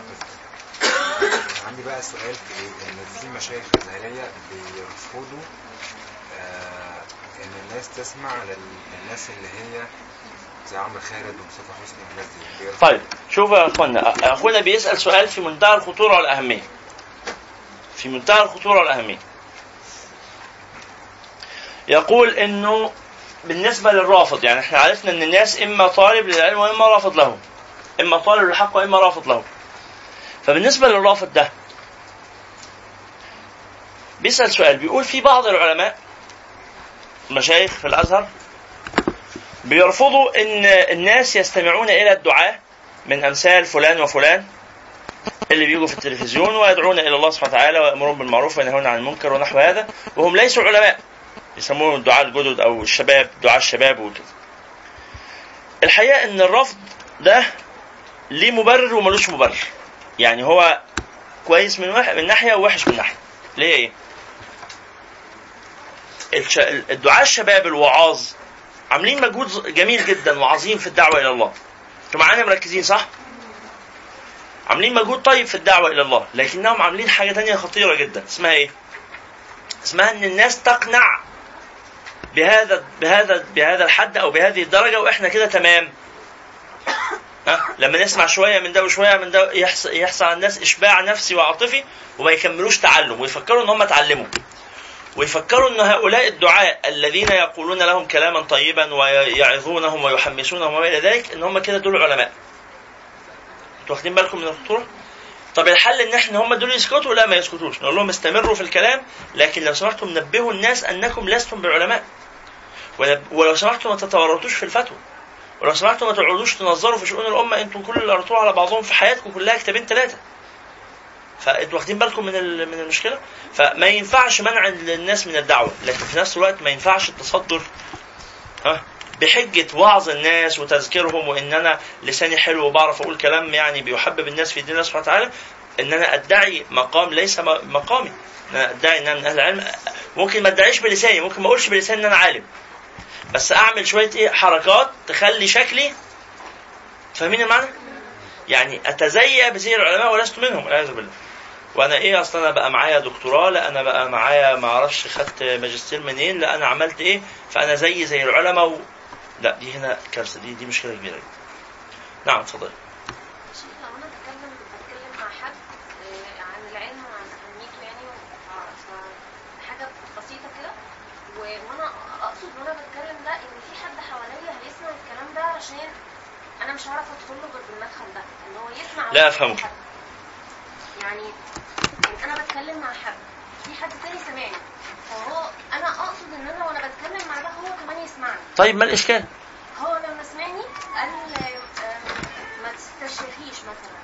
عندي بقى سؤال في؟ إن في مشايخ ازهريه بيرفضوا إن الناس تسمع لل- للناس اللي هي زي عمرو خالد ومصطفى حسني والناس دي. طيب شوف يا إخوانا أخونا بيسأل سؤال في منتهى الخطورة والأهمية. في منتهى الخطورة والأهمية. يقول إنه بالنسبة للرافض يعني إحنا عرفنا إن الناس إما طالب للعلم وإما رافض له. إما طالب للحق وإما رافض له. فبالنسبة للرافض ده بيسأل سؤال بيقول في بعض العلماء المشايخ في الأزهر بيرفضوا إن الناس يستمعون إلى الدعاة من أمثال فلان وفلان اللي بيجوا في التلفزيون ويدعون إلى الله سبحانه وتعالى ويأمرون بالمعروف وينهون عن المنكر ونحو هذا وهم ليسوا علماء يسموهم الدعاة الجدد أو الشباب دعاة الشباب وكده. الحقيقة إن الرفض ده ليه مبرر وملوش مبرر. يعني هو كويس من واحد من ناحية ووحش من ناحية. ليه إيه؟ الش... الدعاة الشباب الوعاظ عاملين مجهود جميل جدا وعظيم في الدعوة إلى الله. أنتوا معانا مركزين صح؟ عاملين مجهود طيب في الدعوة إلى الله، لكنهم عاملين حاجة تانية خطيرة جدا، اسمها إيه؟ اسمها إن الناس تقنع بهذا بهذا بهذا الحد أو بهذه الدرجة وإحنا كده تمام. ها؟ لما نسمع شوية من ده وشوية من ده يحصل يحصل على الناس إشباع نفسي وعاطفي وما يكملوش تعلم ويفكروا إن هم اتعلموا. ويفكروا إن هؤلاء الدعاء الذين يقولون لهم كلاما طيبا ويعظونهم ويحمسونهم وما إلى ذلك إن هم كده دول علماء. أنتوا واخدين بالكم من الخطورة؟ طب الحل إن إحنا هم دول يسكتوا؟ لا ما يسكتوش، نقول لهم استمروا في الكلام لكن لو سمحتم نبهوا الناس أنكم لستم بعلماء. ولو سمحتم ما تتورطوش في الفتوى. ولو سمحتم ما تقعدوش تنظروا في شؤون الأمة أنتم كل اللي قريتوه على بعضهم في حياتكم كلها كتابين ثلاثة. فانتوا واخدين بالكم من من المشكلة؟ فما ينفعش منع الناس من الدعوة، لكن في نفس الوقت ما ينفعش التصدر ها بحجة وعظ الناس وتذكيرهم وإن أنا لساني حلو وبعرف أقول كلام يعني بيحبب الناس في دين الله سبحانه وتعالى إن أنا أدعي مقام ليس مقامي ان أنا أدعي إن أنا من أهل العلم ممكن ما أدعيش بلساني ممكن ما أقولش بلساني إن أنا عالم بس أعمل شوية إيه حركات تخلي شكلي فاهمين المعنى؟ يعني اتزيى بزي العلماء ولست منهم والعياذ بالله. وأنا إيه أصلا أنا بقى معايا دكتوراه لا أنا بقى معايا ما أعرفش خدت ماجستير منين لا أنا عملت إيه؟ فأنا زي زي العلماء و... لا دي هنا كارثة دي دي مشكلة كبيرة جدا. نعم اتفضل. شيخ لو أنا مش هعرف أدخل له غير بالمدخل ده إن هو يسمع لا. حد. يعني يعني أنا بتكلم مع حد في حد تاني سامعني فهو أنا أقصد إن أنا وأنا بتكلم مع ده هو كمان يسمعني طيب ما الإشكال هو لما سمعني قال آه، ما تست تستشيخيش مثلا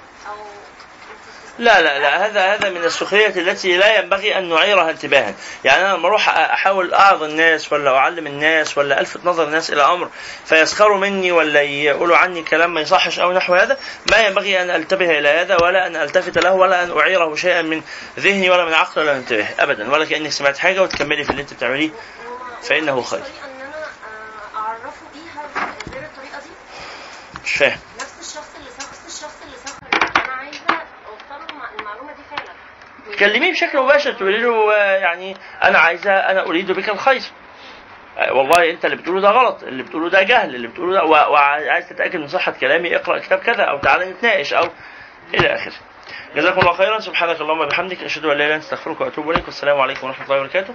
لا لا لا هذا هذا من السخرية التي لا ينبغي أن نعيرها انتباها. يعني أنا لما أروح أحاول أعظ الناس ولا أعلم الناس ولا ألفت نظر الناس إلى أمر فيسخروا مني ولا يقولوا عني كلام ما يصحش أو نحو هذا ما ينبغي أن أنتبه إلى هذا ولا أن ألتفت له ولا أن أعيره شيئا من ذهني ولا من عقلي ولا من انتباه أبدا. ولا كأنك سمعت حاجة وتكملي في اللي أنت بتعمليه فإنه خير. الطريقة ان أنا آه، اعرفه بيها غير الطريقة دي مش فاهم نفس الشخص اللي سخر نفس الشخص اللي سخر أنا عايزه اوصله الم- المعلومه دي فعلا كلميه بشكل مباشر تقولي له آه، يعني أنا عايزة أنا أريد بك الخير. آه، والله أنت اللي بتقوله ده غلط اللي بتقوله ده جهل اللي بتقوله ده وعايز تتأكد من صحة كلامي اقرأ كتاب كذا أو تعالى نتناقش أو إلى آخره. جزاكم الله خيرا. سبحانك اللهم وبحمدك أشهد أن لا إله إلا أنت أستغفرك وأتوب إليك والسلام عليكم ورحمة الله وبركاته.